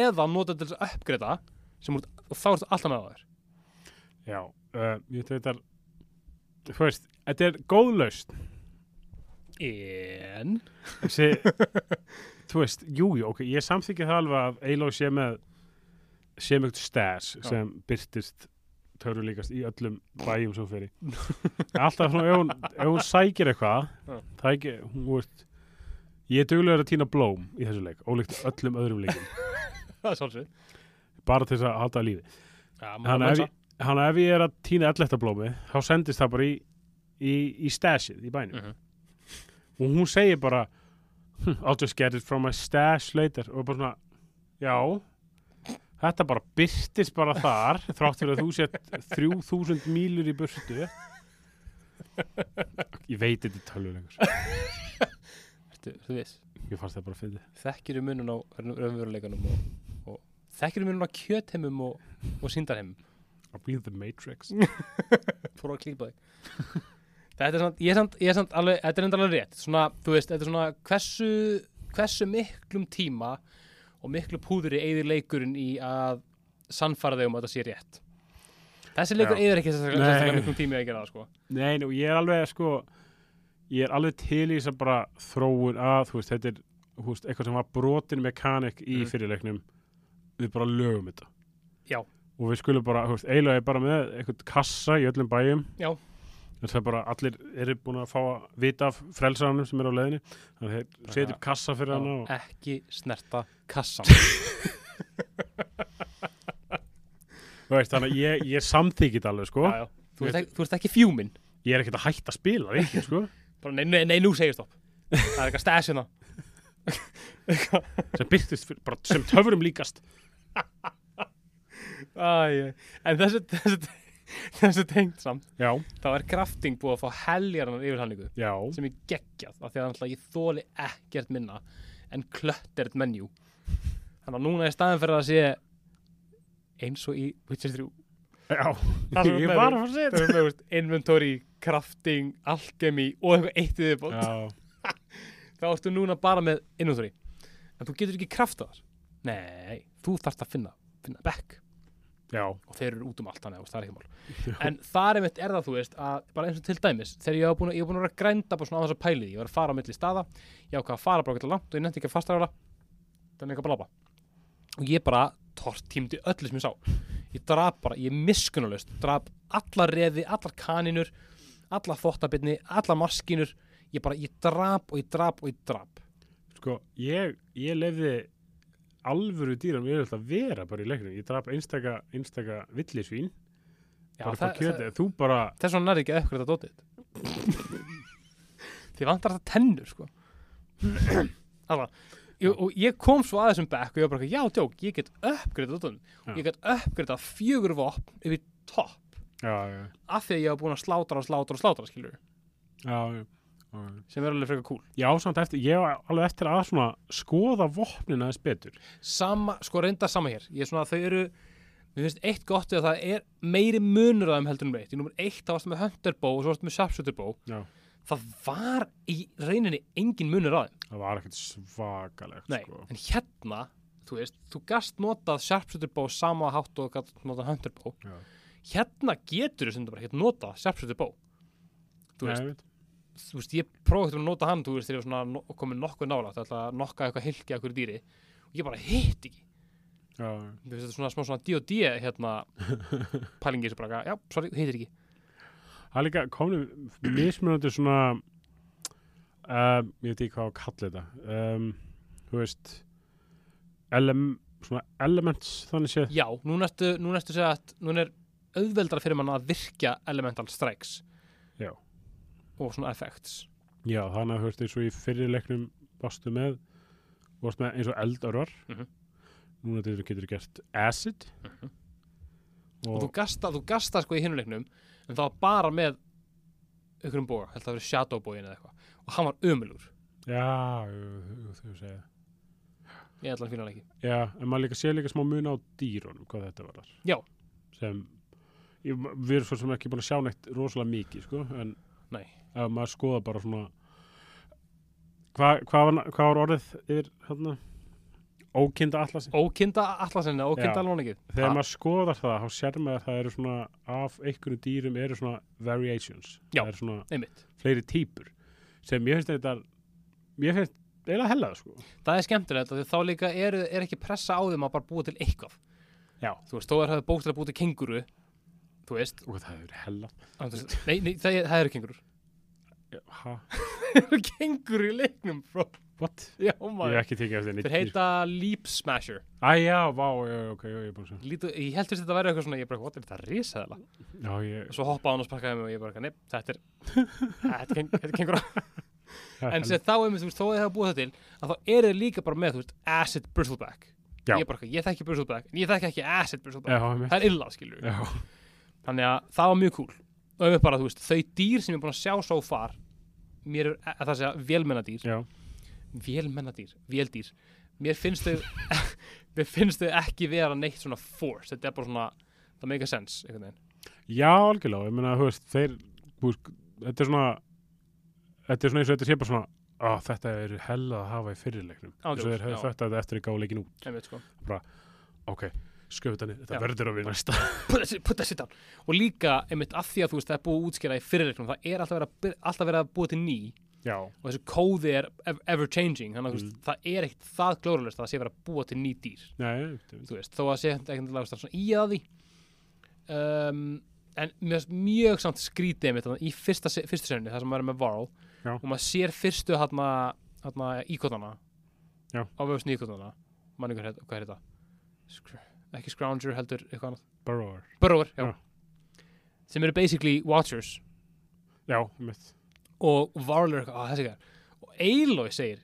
eða nota til þess að uppgreita sem úr, og þá ertu alltaf með það þér. Já uh, Ég veit þetta Þú veist, þetta er góð laust en? Þessi, þú veist, jú, jú, ok Ég samþykja það alveg að Eilo sé með sé með eitthvað stas Já. sem byrtist törru líkast í öllum <laughs> bæjum sem í. Alltaf svona, ef hún, ef hún sækir eitthvað það ekki, hún veist Ég er duglegur að týna blóm í þessu leik ólíkt öllum öðrum leikum. <laughs> Bara til þess að halda lífi. Ja, Þannig að ef, ég- er að týna elletta blómi þá sendist það bara í, í, í stashið í bænum. Mhm. og hún segir bara "Hm, I'll just get it from my stash later. Og bara svona, já þetta bara byrtist bara þar þrátt fyrir að þú sett 3000 mílur í burtu. Ég veit þetta tölvulegur Ertu, þú veist, ég fannst það bara finna þekkir um munun á raunveruleikanum og, og þekkir um munun á kjötheimum og, og síndarheimum I'll be the Matrix. Fór að klípa þig þetta er samt, ég er samt, ég er samt alveg, þetta er enda alveg rétt. Svona, þú veist, þetta er svona hversu, hversu miklum tíma og miklu púðri eigðir leikurinn í að sannfara þig um að þetta sé rétt. Þessi leikur eigðir ekki sérstaklega miklum tíma í að gera það sko. Nei, nú, ég er alveg sko ég er alveg til í þess að bara þróun að, veist, þetta er veist, eitthvað sem var brotin mekanik í Mhm. fyrirleiknum við bara lögum þetta. Já. og við skulum bara, eiginlega er bara með eitthvað kassa í öllum bæjum. Já. Það er bara, allir eru búin að fá að vita af frelsaranum sem er á leiðinni. Þannig að þeir setja upp kassa fyrir hana og, ekki snerta kassan veist, þannig að ég, ég samþykit alveg, sko. Já, já. Þú, ert ekki, þú ert ekki fjúmin ég er ekkert að hætta að spila, ekki, sko. Bara, nei, nei, nei, nú segir stopp. Það er eitthvað stæs hérna. Sem byrtist fyrir, bara sem töfurum líkast. Æ, en þessu, þessu, <laughs> þessu tengt samt. Já, þá er krafting búið að fá heljarnar yfirhalningu sem ég geggjað af því að ég þóli ekkert minna en klöttert menjú þannig að núna er staðin fyrir að sé eins og í Witcher 3 já. Ég var að fara að veist, inventory, crafting, alchemy og eitthvað eitt viðbót. Já, <laughs> þá ertu núna bara með inventory. En þú getur ekki kraftað þar. Nei, þú þarft að finna, finna back já, og þeir eru út um allt þannig að það er ekki mál. En þar er það þú veist að bara eins og til dæmis þegar ég var búin, að- búin að vera að grænda bara svona á þess að pæli ég var að fara á milli staða ég ákvað að fara bara eitthvað langt og ég nefndi ekki að fasta það þannig eitthvað blabba og ég bara tortímdi öllu sem ég sá. Ég draf bara, ég miskunnulegst draf alla reði, allar kaninur alla þvottabirni, alla maskínur. Ég bara, ég draf og ég draf og ég draf sko, ég, ég lefði alvöru dýrum yfirleitt að vera bara í leiknum. Ég draf einstaka, einstaka villisvín, Já, bara það, það, kjötið. Þú bara, þess vegna er ekki að uppgræta dótið þið <laughs> vantar þetta tennur sko Alla, ég, og ég kom svo að þessum back og ég var bara, já, tjók, ég get Já. ég get uppgræta fjögur vopn í topp af því að ég var búin að slátra og slátra og slátra skilur, já, já. Sem er alveg frekar cool Já, samt eftir, ég var alveg eftir að svona skoða vopnin aðeins betur. sama, sko reynda sama hér ég er svona, þau eru mér finnst eitt gott að það er meiri munur að þeim heldur um eitt í nummer eitt þá varstu með Hunter Bow og svo varstu með Sharpshooter Bow Já. það var í reyninni engin munur að þeim Það var ekkert svakalegt, Nei, sko. en hérna, þú veist, þú gast notað Sharpshooter Bow sama hátt og gast notað Hunter Bow Já. hérna getur þú sem bara hérna notað Sharpshooter Bow þú veist. Þú veist, ég prófði að nota hann, þú veist, þegar ég var svona no komin nokkuð nálægt, ætla að nokka eitthvað hilki að hverju dýri. Og ég bara hitt ekki. Já, Mér finnst þetta svona smá svona D&D hérna <laughs> pælingi sem bara, já, sorry, hittir ekki. Það er líka komið mismunandi svona um, ég veit ekki hvað að kalla þetta um, þú veist ele svona elements þannig séð. Já, nú næstu, nú næstu segja að nú er auðveldara fyrir mann að virkja elemental strikes. Og svona effects. Já, þannig að þú veist eins og í fyrirleiknum varstu með, varstu með eins og eldörvar. Mhm. núna þetta getur gert acid. Mhm. og, og, þú gasta, þú gasta sko í hinuleiknum en það var bara með einhverjum boga, held að það verið shadow bogin eða eitthvað. Og hann var ömulur, já, þú segja ég ætla að finna hann ekki Já, en maður líka sé líka smá mun á dýrunum hvað þetta var þar Já. sem ég, við erum svo sem ekki búin að sjá neitt rosalega mikið sko, en Nei. Ef maður skoða bara svona hvað hva var, hva var orðið yfir hérna ókinda allasin ókinda allasinna, ókinda ekki þegar maður skoðar það, þá sér maður að það eru svona af einhverjum dýrum eru svona variations, Já. það eru svona einmitt, fleiri típur sem ég finnst þetta ég finnst eiginlega hella sko. það er skemmtilegt þá líka er, er ekki pressa á þeim að bara búa til eitthvað. Já. þú veist, þó er það bókstæða búið til kenguru þú veist, og það er hella. Nei, nei, það, það eru kengurur eru kenguru í leiknum, bro what? já, ég maður hef ekki tekið eftir neitt þeir heita Leap Smasher Æ, já, vá, ok, ég er að sjá. Lítu, ég held fyrst að þetta væri eitthvað svona, ég bara, what er þetta risaðala? Já, ég... Og svo hoppaði hann og sparkaði mig og ég bara, nepp, þetta er, <laughs> þetta er er kengur En sem þá, einmitt, þú veist, þó að það hafa búið það til, að þá eru þeir líka bara með, þú veist, acid bristleback. Já. Ég bara, ég þekki bristleback, en ég þekki ekki acid bristleback. Já, ég Það er illa, skilur Já, Þannig að það var mjög cool. Og einmitt bara, þú veist, þau dýr sem ég er búin að sjá svo far, mér er, að það segja, vélmennadýr, já, vélmennadýr, véldýr, mér finnst þau, <laughs> mér finnst þau ekki vera neitt svona force. Þetta er bara svona, það make a sense, einhvern veginn. já, algjörlega, ég meina, þú veist, þeir, veist, þetta er svona, þetta er svona eins og þetta sé bara svona, á, þetta er hella að hafa í fyrirleiknum. Þess að þeir hefðu að þetta eftir að gá leikin út. Einmitt, sko. Ok, skjöfut henni, þetta verður að við næsta. put that, shit- put that shit down. <laughs> Og líka, einmitt, af því að þú veist það er búið að útskýra í fyrirleiknum, það er alltaf verið að, verið að búið til ný. Já, og þessi kóði er ev- ever changing þannig að Mm. það er ekkert það glóralist að það sé verið að búa til ný dýr. Nei, veist, þó að sé ekkert að í að því. Um, en mjög, mjög samt skrítið einmitt í fyrsta, fyrstu senunni, það sem er með Varl Já. og maður sér fyrstu íkotana á vöfsni íkotana. Hvað er hvað er þetta ekki Scrounger heldur eitthvað annað Burrower. Burrower, já. Já. sem eru basically Watchers Já, mitt. og Varl er eitthvað, á þessi gæðar og Aloy segir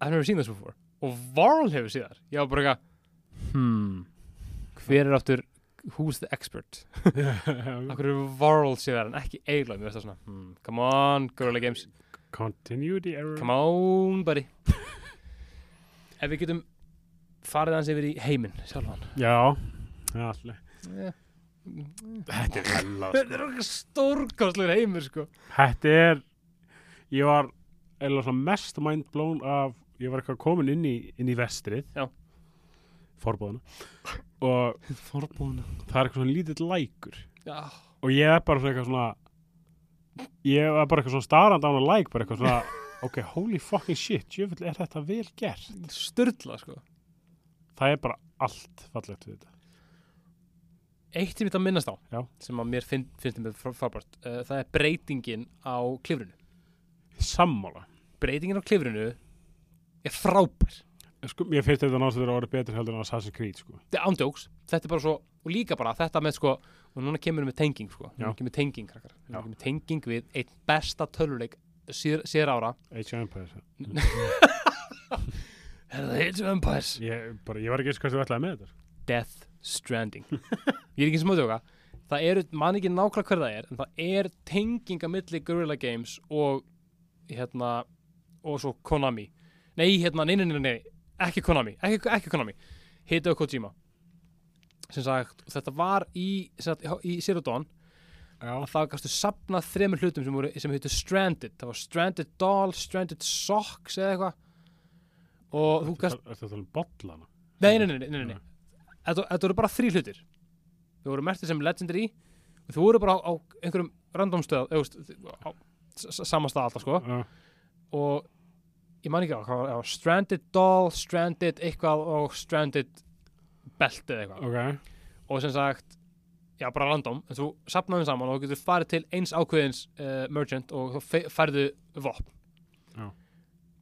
I've never seen this before og Varl hefur ég var bara eitthvað hmm, hver er aftur who's the expert <laughs> akkur er Varl séð þar en ekki Aloy mér veist það svona, hmm, come on Gorilla Games, Continuity error. come on buddy <laughs> ef við getum farið hans yfir í heiminn sjálfan Já, allir. yeah. Þetta er hella, þetta er okkur stórkostlegur heimur sko Þetta er, ég var eða svona mest mind blown af, ég var eitthvað komin inn í, inn í vestrið. Já. Forbóðana. Og <laughs> forbúna það er eitthvað svona lítill lækur. já, Og ég er bara svona eitthvað svona, ég er bara eitthvað svona starrand á hana læk, bara eitthvað svona, <laughs> ok, holy fucking shit, jöfull er þetta vel gert. styrla sko Það er bara allt fallegt við þetta. eitt sem ég þetta minnast á Já. sem að mér finn, finnst mér frábært uh, það er breytingin á klifrinu Sammála. breytingin á klifrinu er frábær Sko, ég finnst þetta náttúrulega að vera betur heldur en Assassin's Creed, sko. þetta er ándjóks, þetta er bara svo og líka bara þetta með sko og núna kemur við með tenging sko núna kemur tenging krakkar núna kemur tenging við einn besta töluleik síð, síðar ára Age of Empires. <laughs> <laughs> er það Age of Empires? Ég, bara, ég var ekki eins hvað þú ætlaði með þetta. Death Stranding. Ég er ekki að tjóka það eru, man ekki nákvæmlega hver það er en það er tenging að milli Guerrilla Games og hérna og svo Konami. Nei, hérna, nei, nei, nei, nei, ekki Konami. Ekki, ekki Konami, Hideo Kojima. Sem sagt, þetta var í, sagt, í Zero Dawn. Já. að það gastu sapnað þremur hlutum sem, voru, sem heitir Stranded. Það var Stranded Doll, Stranded Socks eða eitthvað og þú gast Er þetta um bollana? Nei, nei, nei, nei, nei. Þetta, voru bara þrý hlutir. Þau voru mertið sem legendary. Og þú voru bara á, á einhverjum random stöð þú á s- sama stað alltaf sko. Já, og ég man ekki á Stranded Doll, Stranded eitthvað og Stranded Belt eða eitthvað. Ok, og sem sagt, já bara random. En þú sapnaðum saman og þú getur farið til eins ákveðins uh, merchant og þú færðu vopn. Já.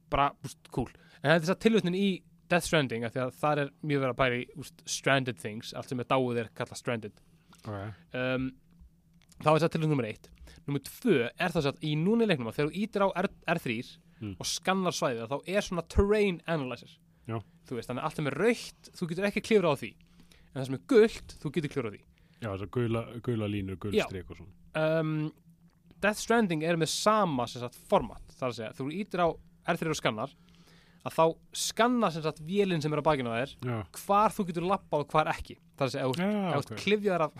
bara, úst, cool en þetta er þess að tilvötnin í Death Stranding því að það er mjög verið að pæri úst, stranded things, allt sem er dáið er kallað stranded ok, um, þá er það tilvötnin nummer eitt nummer tvö er það að í núna í leiknum að þegar þú ítir á R R3 Mm. og skannar svæðið þá er svona terrain analyzer Já. þú veist, þannig að allt sem er raukt þú getur ekki klifrað á því en það sem er gult, þú getur klifrað á því já, þessar gula, gula línur, gul Já. strik og svona. um, Death Stranding er með sama sagt, format, þar að segja, þú ítir á R3 og skannar að þá skanna sem sagt vélinn sem er á bakinu á þér Já, hvar þú getur lappað og hvar ekki. Þar að segja, ef þú- já, ef þú ert ok. klifjaðar af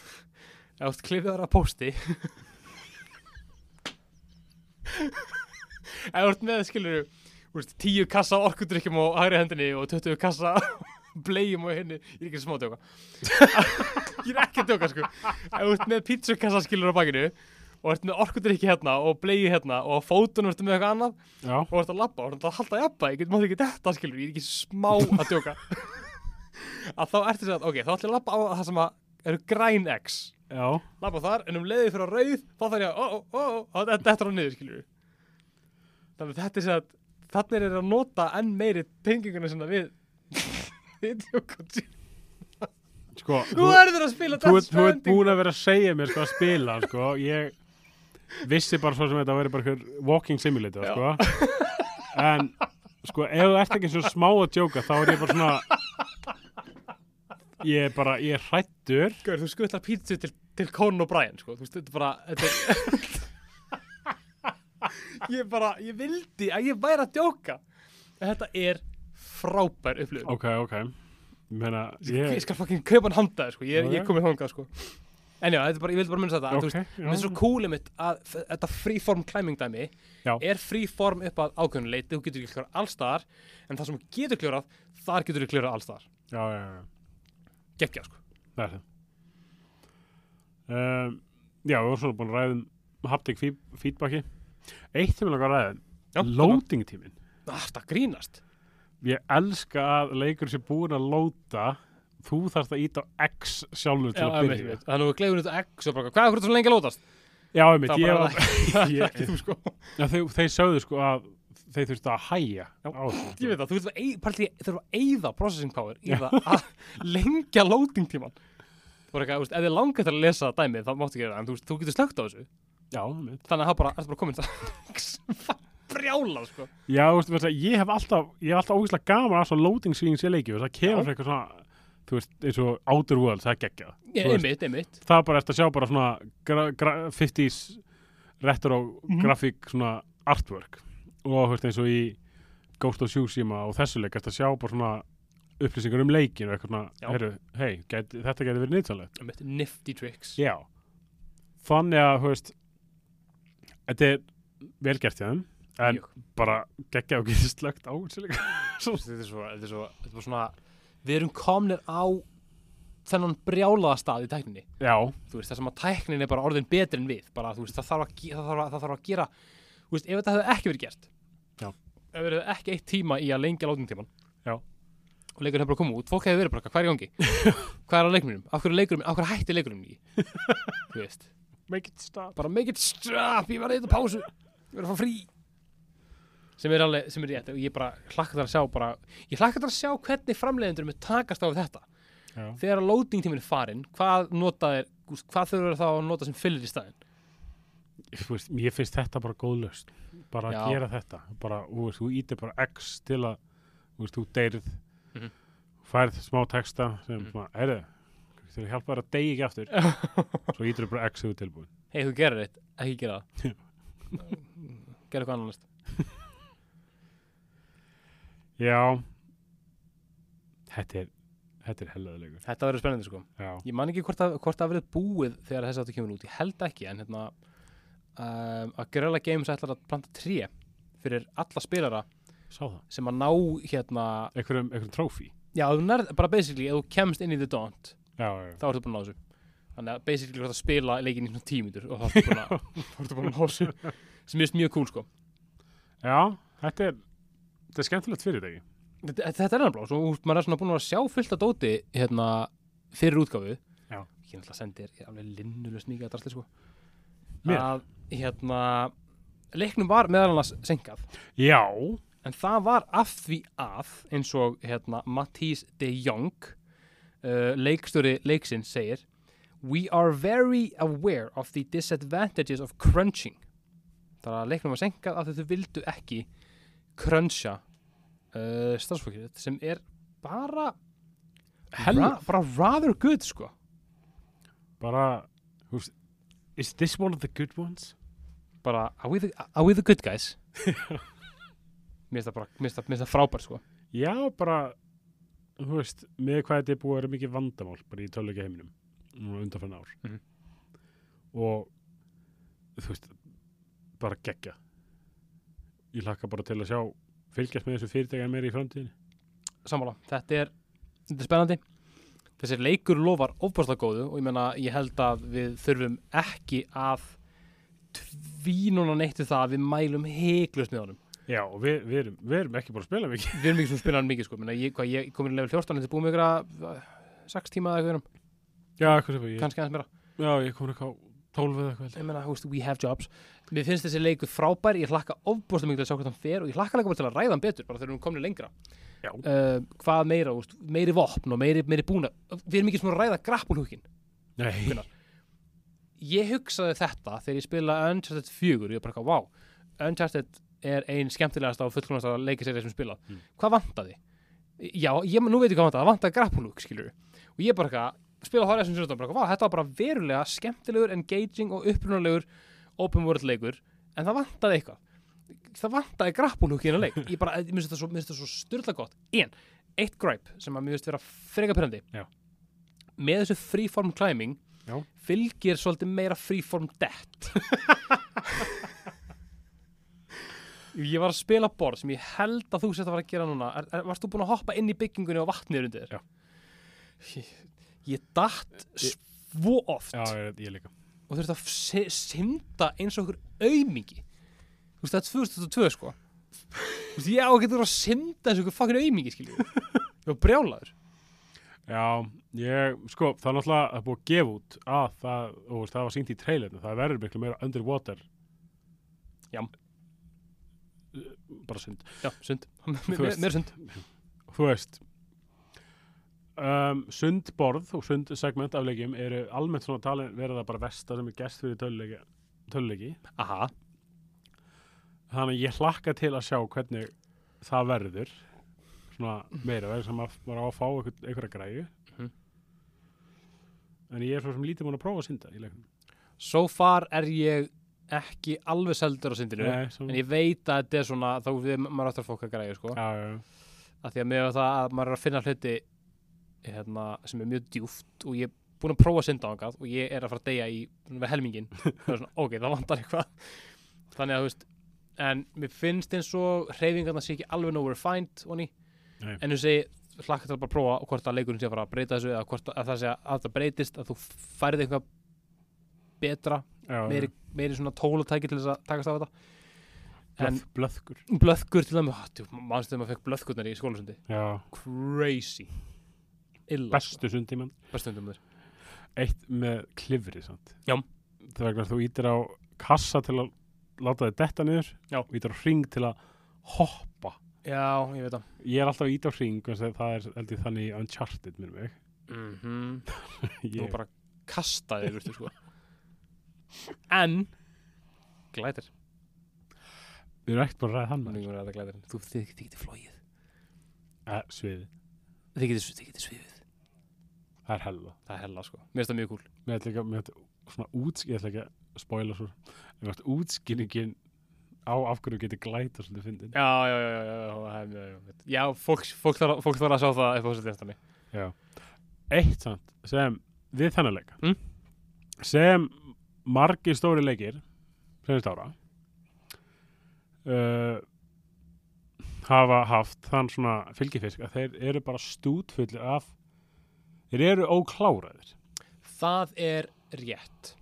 <laughs> ef þú klifjaðar af pósti. <laughs> Ef þú ert með skilur úrst, tíu kassa orkudrykkjum á hægri hendinni og 20 kassa <laughs> blegjum og henni, ég er ekki smá djóka. Ég er ekki djóka sko. Ef þú ert með pizzukassa skilur á bakinu og ert með orkudrykki hérna og blegju hérna og fótunum ertu með eitthvað annað Já, og ert að labba og ert að halda jafna ég mátt ekki þetta skilur, ég er ekki smá að djóka. <laughs> Að þá ertu að ok, þá ætlum ég að labba á það sem að eru græn X. Já, labba þar, en um leiði fyrir að rauð þá þarf ég að, ó, ó, ó, ó, þetta er á niður skilur. Þannig þetta er sér að þannig er að nota enn meiri tenginguna sinna við <laughs> við djókum sko, þú þú, þú ert búin að vera að segja mér sko að spila sko, ég vissi bara svo sem þetta væri bara walking simulator sko en sko ef þú ert ekki svo smá að djóka þá er ég bara svona ég er bara, ég er hrættur Gaur, þú skutlar pítsu til, til Conan og Brian sko. þú veist, þetta er bara þetta <laughs> ég bara, ég vildi að ég væri að djóka en þetta er frábær upplifun ok, ok ég meina, ég, ég skal fucking kaupa hann handaði sko. ég, ég Ok. komið þangað sko. En já, þetta er bara, ég vildi bara munna þetta ok, okay, veist, já, Mér finnst svo cool um að þetta freeform climbing dæmi Já. er freeform upp að ákveðinu leiti, þú getur ekki kljóra allstaðar en það sem þú getur klórað, þar getur þú klórað allstaðar. já, já, já, Gekkja, sko. það er það um, já, við vorum svona búin að ræða um haptic feed- feedbacki eitt sem ég langar að ræða Já, loading tíminn Ah, það grínast. ég elska að leikur sé búin að lóta þú þarfst að íta á X sjálfur til Já, að byrja einmitt. Þannig að við gleifum þetta X og bara, hvað er hvernig svo lengi að lótast? já, einmitt, ég var ég- ekki <laughs> þú, sko. já, þeir, þeir sögðu sko að þeir þurftu að hæja Já, Ég veit það, þú veist að ei- partí- þurfa að eyða processing power í það að lengja loading tíman. Þú veist, ef þið langar að lesa dæmið, þá máttu gera það, en þú, veist, þú getur slögt á þessu. já, einmitt. Þannig að það bara, bara komin það <laughs> brjála, sko. já, veistu, ég hef alltaf alltaf ógeðslega gaman að svo loading swings í leiki það kemur Já. eitthvað svona þú veist, eins og Outer Worlds, það er geggjað Ég, Þú veist. einmitt, einmitt. það er bara eftir að sjá bara svona gra, gra, 50s retro Mhm. grafík svona artwork og þú veist, eins og í Ghost of Tsushima og þessu leik eftir að sjá bara svona upplýsingar um leikin og eitthvað svona, heyrðu, hei, gæti, þetta geti verið nýttalegt einmitt. Nifty tricks. Já Þannig að, þú veist Þetta er vel gert hjá þeim En Mjög. bara geggja og getið slögt á þessu líka þetta er svo, þetta er svo, þetta er bara svona við erum komnir á þennan brjálaða stað í tækninni. Já, þú veist, það sem að tæknin er bara orðin betri en við. Bara, veist, það þarf að, það þarf að, það þarf að gera þú veist, ef þetta hefði ekki verið gert Já. ef við hefði ekki eitt tíma í að lengja látum tíman Já. og leikurinn hefur bara komið út, fólk hefði verið bara, hvað er í gangi? <laughs> Hvað er á leikurinnum, af hverju er leikurum af hverju hætti leikurum í? <laughs> Make it stop. Bara make it stop ég að eitthvað pásu, ég var að fá frí sem er alveg, sem er rétt og ég bara hlakka þar að sjá bara, ég hlakka þar að sjá hvernig framleiðendur með takast á þetta. Já, þegar að loading tíminn er farinn hvað nota er, hvað þurfur þá að nota sem fyllir í staðinn? Þú veist, ég finnst þetta bara góð löst Bara að Já. gera þetta Bara, veist, þú ítir bara X til að veist, þú deyrið Mhm. Færð smá texta sem Mhm. svona, heyrðu Til að hjálpa þér að deyja ekki aftur. <laughs> Svo ítir bara X ert tilbúin. Hei þú gerir þetta, ekki gera það. <laughs> Gera eitthvað annars Já. Þetta er Þetta er hellaðulegur þetta verður spennandi sko. Já, ég man ekki hvort það, hvort það verður búið þegar þessi áttu kemur út, ég held ekki en hérna um, að Guerrilla Games ætlar að planta tré fyrir alla spilara sem að ná hérna, einhverjum trófi. Já, nærð, bara basically ef þú kemst inn í The Daunt, Já, já, þá ertu búin að ná þessu. Þannig að basically þú ert að spila leikin í svona tímyndur og þá ertu búin að <laughs> að hósu sem er mjög cool sko. Já, þetta er, þetta er skemmtilegt fyrirtæki. þetta, þetta er nefnilega, svo maður er svona búin að sjá fullt af dóti hérna fyrir útgáfu Já. ég náttúrulega sendir, ég er alveg linnulega sníkað drastli sko Mér? að hérna leiknum var meðal annars senkað Já, en það var af því að eins og hérna Matthís de Jong uh, leikstjóri leiksins segir We are very aware of the disadvantages of crunching það er að leiknum var senkað af því þau vildu ekki cruncha uh, starfsfólkið sem er bara ra bara rather good sko bara, is this one of the good ones? bara are we the, are we the good guys <laughs> mér finnst það frábært sko Já, bara, þú veist, með hvað þetta er búið að vera mikið vandamál bara í töluleika heiminum núna undanfann ár. Mhm. Og, þú veist, bara geggja. Ég hlakka bara til að sjá fylgjast með þessu fyrirtækja meira í framtíðinni. sammála, þetta er, þetta er spennandi. Þessi leikur lofar ofbárslega góðu og ég meina, ég held að við þurfum ekki að tvínuna neitt við það að við mælum heiklust með honum. Já, og við, við, erum, við erum ekki búin að spila mikið. við erum ekki sem spila hann mikið sko. Meina, ég, ég komin í level 14, þetta er búið að 6 tíma eða eitthvað, Já, hvað sem ég, kannski aðeins meira. Já, ég kom ekki á 12 eða eitthvað. ég. meina, þú veist, we have jobs mér finnst þessi leikur frábær, ég hlakka mikið til að sjá hvað hann fer og ég hlakka líka til að ræða hann betur bara þegar við komin lengra Já. uh, hvað meira, þú veist, meiri vopn og meiri, meiri búna, við erum ekki svona að ræða Gunnar. ég hugsaði þetta þegar ég spila Uncharted 4 ég er bara wow, Uncharted er ein skemmtilegast á fullkomnast að leikiseri sem spilað, Mm. hvað vantaði? Já, ég, nú veit ég hvað vantaði, það vantaði grappulúk, skilur og ég bara spila Horizon Zero Dawn, bara þetta var bara verulega skemmtilegur, engaging og upprunalegur open world leikur, en það vantaði eitthvað. Það vantaði grappulúk í hennar leik. Ég bara, mér finnst þetta svo, svo styrla gott. En, eitt gripe sem að mér finnst vera freka pyrrandi Já. með þessu freeform climbing Já. fylgir svolítið meira freeform death. <laughs> Ég var að spila borð sem ég held að þú sett að fara að gera núna. Er, er, varst þú búin að hoppa inn í byggingunni og vatnið undir þér? ég, ég datt svo oft. Já, ég, ég og þurfti að sy- synda eins og okkur aumingi. Þú veist það er 2002 sko. Þú veist ég á að geta að synda eins og okkur fucking aumingi skiljið ég. Var brjálaður. Já, ég, sko, það er náttúrulega það er búið að gefa út að það, og veist, það var sínt í trailerinu, það verður miklu meira underwater. Já. Bara synd. já, sund, mér mér sund Þú veist, um, sundborð og sundsegment af leikjum eru almennt svona talin verið það bara versta sem er gest fyrir töluleiki. töluleiki. aha, Þannig að ég hlakka til að sjá hvernig það verður svona meira verður sem að maður á að fá einhver, einhverja græju. Mhm. En ég er svo sem lítið múin að prófa að synda í leiknum. so far er ég ekki alveg seldur á syndinu Nei, svo, en ég veit að þetta er svona þá við maður áttur að fólk að græða sko að því að með það að maður er að finna hluti hérna, sem er mjög djúft og ég er búin að prófa að synda á hangað og ég er að fara að deyja í með helmingin <laughs> svona, ok, það vantar eitthvað. Þannig að þú veist en mér finnst eins og hreyfingarna sé ekki alveg nógu refined onni, Nei. en þú segi hlakka til að bara prófa og hvort að leikurinn sé að fara að breyta þessu eða hvort að það sé að það breytist að þú færið eitthvað betra, já meiri, meiri svona tólutæki til þess að takast á þetta. En Blöð, blöðkur. blöðkur til það mannstu þegar maður fekk blöðkurnar í skólasundi Já, crazy Illa. bestu sko. sundtíman eitt með klifri þegar þú ítir á kassa til að láta þið detta niður Já. og ítir á ring til að hoppa. Já, ég, ég er alltaf ítir á ring það er eldi, þannig uncharted mér um mig. <laughs> Mm -hmm. ég... þú bara kasta þér sko. en? Glæðir við erum ekkert bara að ræða hann við erum að ræða glæðir þú þykir þið flóið sviði þið getur sviðið. Það er hella. Það er hella sko. Mér finnst það mjög cool. Mér ætla ekki að, mér ætla svona útskýr, ég ætla ekki að spóila svo. Mér finnst útskýringin á af hverju getur glæta svolítið fyndin. Já, já, já, já, já, já, já. Já, fólk, fólk þarf að, þar að sjá það eitthvað svolítið eftir mig. Já. Eitt samt, sem við þennan leika, mm? sem margir stóri leikir, senast ára, uh, hafa haft þann svona fylgifisk að þeir eru bara stútfullir af þeir eru ókláraðir Það er rétt.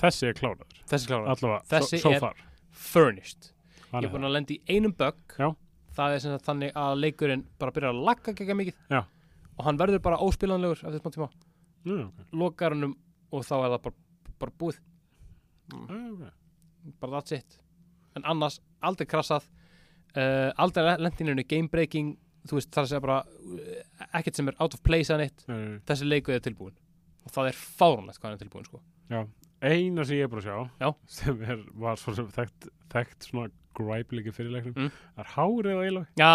Þessi er kláraður. Þessi klára. Allavega, Þessi so, so er- far. Furnished. Hann Ég er er búin að lenda í einum bug. Já. Það er sem sagt þannig að leikurinn bara byrjar að lagga gegga mikið. Já. Og hann verður bara óspilanlegur eftir smá tíma. það. Já, ok. Lokar hannum og þá er það bara, bara búið. Já, ok. Bara that's it. En annars, aldrei krassað. Uh, aldrei lendininu game breaking. Þú veist, það er bara uh, ekkert sem er out of place að nei, nei. Þessi leikur er tilbúin. Og það er fáránlegt hvað hann er tilbúin, sko. Eina sem ég er búin að sjá, Já. sem er, var svo sem þekkt, þekkt svona græpliki fyrirleiknum, Mm. það er hárið á Eilói. Já,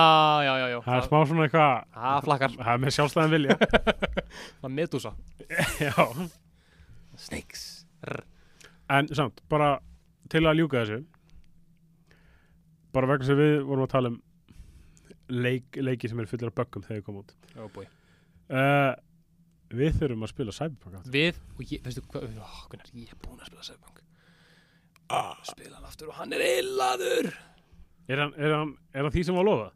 já, já, já. Það er smá svona eitthvað, Það flakkar. það er með sjálfstæðan vilja. <laughs> Það er medusa. <laughs> Já. Snakes. En samt, bara til að ljúka þessu, bara vegna sem við vorum að tala um leik, leiki sem er fullir af böggum þegar við komum út. Oh. Uh, við þurfum að spila Cyberpunk aftur. Við, og ég, veistu hvað, ó, hvernig ég er búin að spila Cyberpunk. Ah. Spila hann aftur og hann er illaður. Er hann, er hann, er hann því sem var að lofa?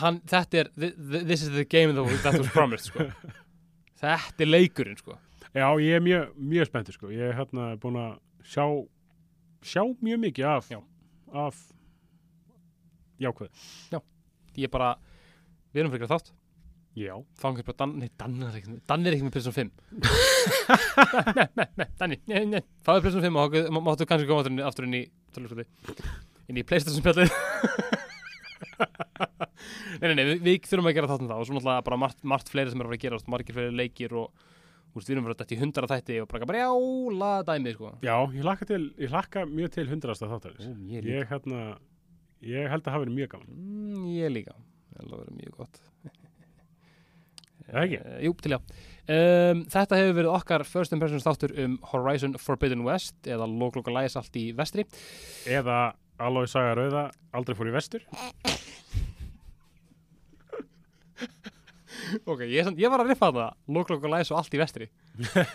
Hann, þetta er, thi- thi- this is the game that was, promised, sko. <laughs> þetta er leikurinn, sko. Já, ég er mjög, mjög spenntur sko. Ég er hérna búin að sjá, sjá mjög mikið af, Já. af jákvæð. Ég er bara, við erum fyrir þátt. Já. Fangir bara, Dan, nei, Dan er ekki, Dan er ekki með Playstation 5. <laughs> nei, nei, nei, Danni, nei, nei. Fáðu Playstation 5 og þá máttu kannski koma aftur inn í- inn í, Playstation spjallið. <laughs> nei, nei, nei, við, við þurfum að gera þátt um það og svo náttúrulega bara margt, margt fleiri sem er að gerast, margir fleiri leikir og veist, við erum bara þetta í hundra þætti og bara bara jála dæmið, sko. Já, ég hlakka, til, ég hlakka mjög til hundrasta þáttarins. Ó, ég. Ég, hérna, ég held að hafi verið mjög gaman. Mm, ég líka. Það er verið mjög gott. Ekki? Uh, jú, til já. Um, þetta hefur verið okkar first impressions þáttur um Horizon Forbidden West eða Lóklókalæs allt í vestri. Eða Alói Saga Rauða aldrei fór í vestur. <laughs> Ok, ég, ég var að riffa það Lóklókalæs og allt í vestri.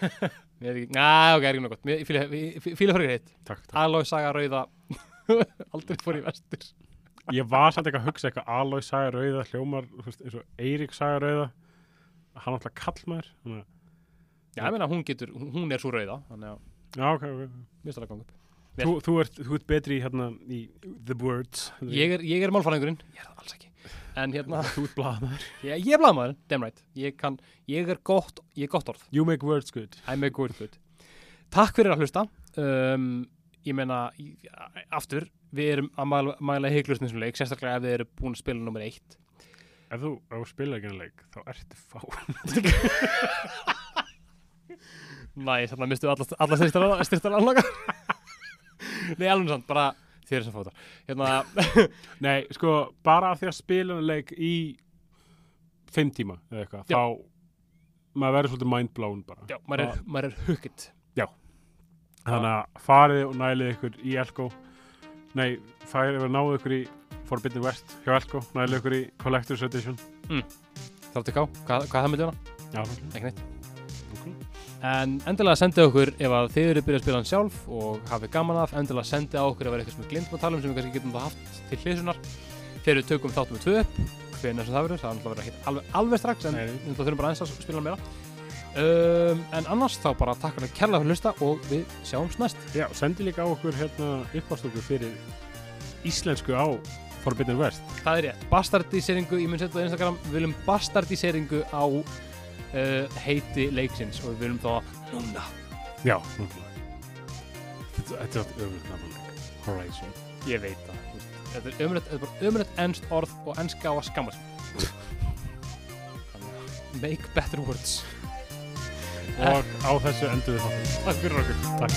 <laughs> Næ, ok, er ekki nokkuð gott. Fíla fyrir hitt. Alói saga rauða <laughs> aldrei fór í vestur. Ég var samt eitthvað að hugsa eitthvað Alói Saga Rauða hljómar, eins og Eirík Saga Rauða. Hann alltaf að- Já, ég meina, hún getur, hún er svo rauða, þannig að Já, ok, ok. mér stæða að ganga upp. Þú, þú, ert, þú ert betri í, hérna, í The Words. Ég er, ég er málfæðingurinn, ég er það alls ekki. En hérna, <laughs> Þú ert blaðmaður. ég, ég er blaðmaður, damn right. Ég kann, ég er gott, ég er gott orð. You make words good. I make good good. Takk fyrir að hlusta. Um, ég meina, aftur, við erum að mæla, mæla heiklust þessum leik, sérstaklega ef þið eru búin að spila nummer eitt. Ef þú, ef þú spila ekki en leik, þá ertu fá. <laughs> Næ, þannig að mistu alla, alla styrtar anlaka. <laughs> Nei, alveg samt, bara eru sem fótar. Hérna, <laughs> Nei, sko, bara af því að spila leik í fimm tíma eða eitthvað, Já. þá maður verður svolítið mindblown bara. já, maður er, er hooked. Þannig að farið og nælið ykkur í Elko. Nei, farið og náðu ykkur í Forbidden West hjá Elko, nælið ykkur í Collector's Edition. Þáttu ká, hvað, hvað það myndi hana? Já, Ekki neitt. ok. En endilega sendið okkur ef að þið eru byrjað að spila hann sjálf og hafið gaman af, endilega sendið okkur ef það er eitthvað sem við glemdum að tala um sem við kannski getum það haft til hliðsunar. Þegar við tökum þáttum með tvö upp, sem það verður, það er alveg, alveg strax en nei. við þurfum bara að spila meira. Um, en annars þá bara takk fyrir að kærlega fyrir að hlusta og við sjáumst næst. Já, sendi líka á okkur hérna uppástöku fyrir íslensku á Forbidden West. Það er rétt, bastardiseringu, ég mun setja það á Instagram, við viljum bastardiseringu á uh, heiti leiksins og við viljum þá núna. Já, náttúrulega. Þetta er alltaf öfnilegt nafnleik. Horizon. Ég veit það. Þetta er ömrætt, þetta er bara ömrætt ennst orð og ennska á að skamma <laughs> Make better words og á þessu endur við þáttum. Takk fyrir okkur. Takk.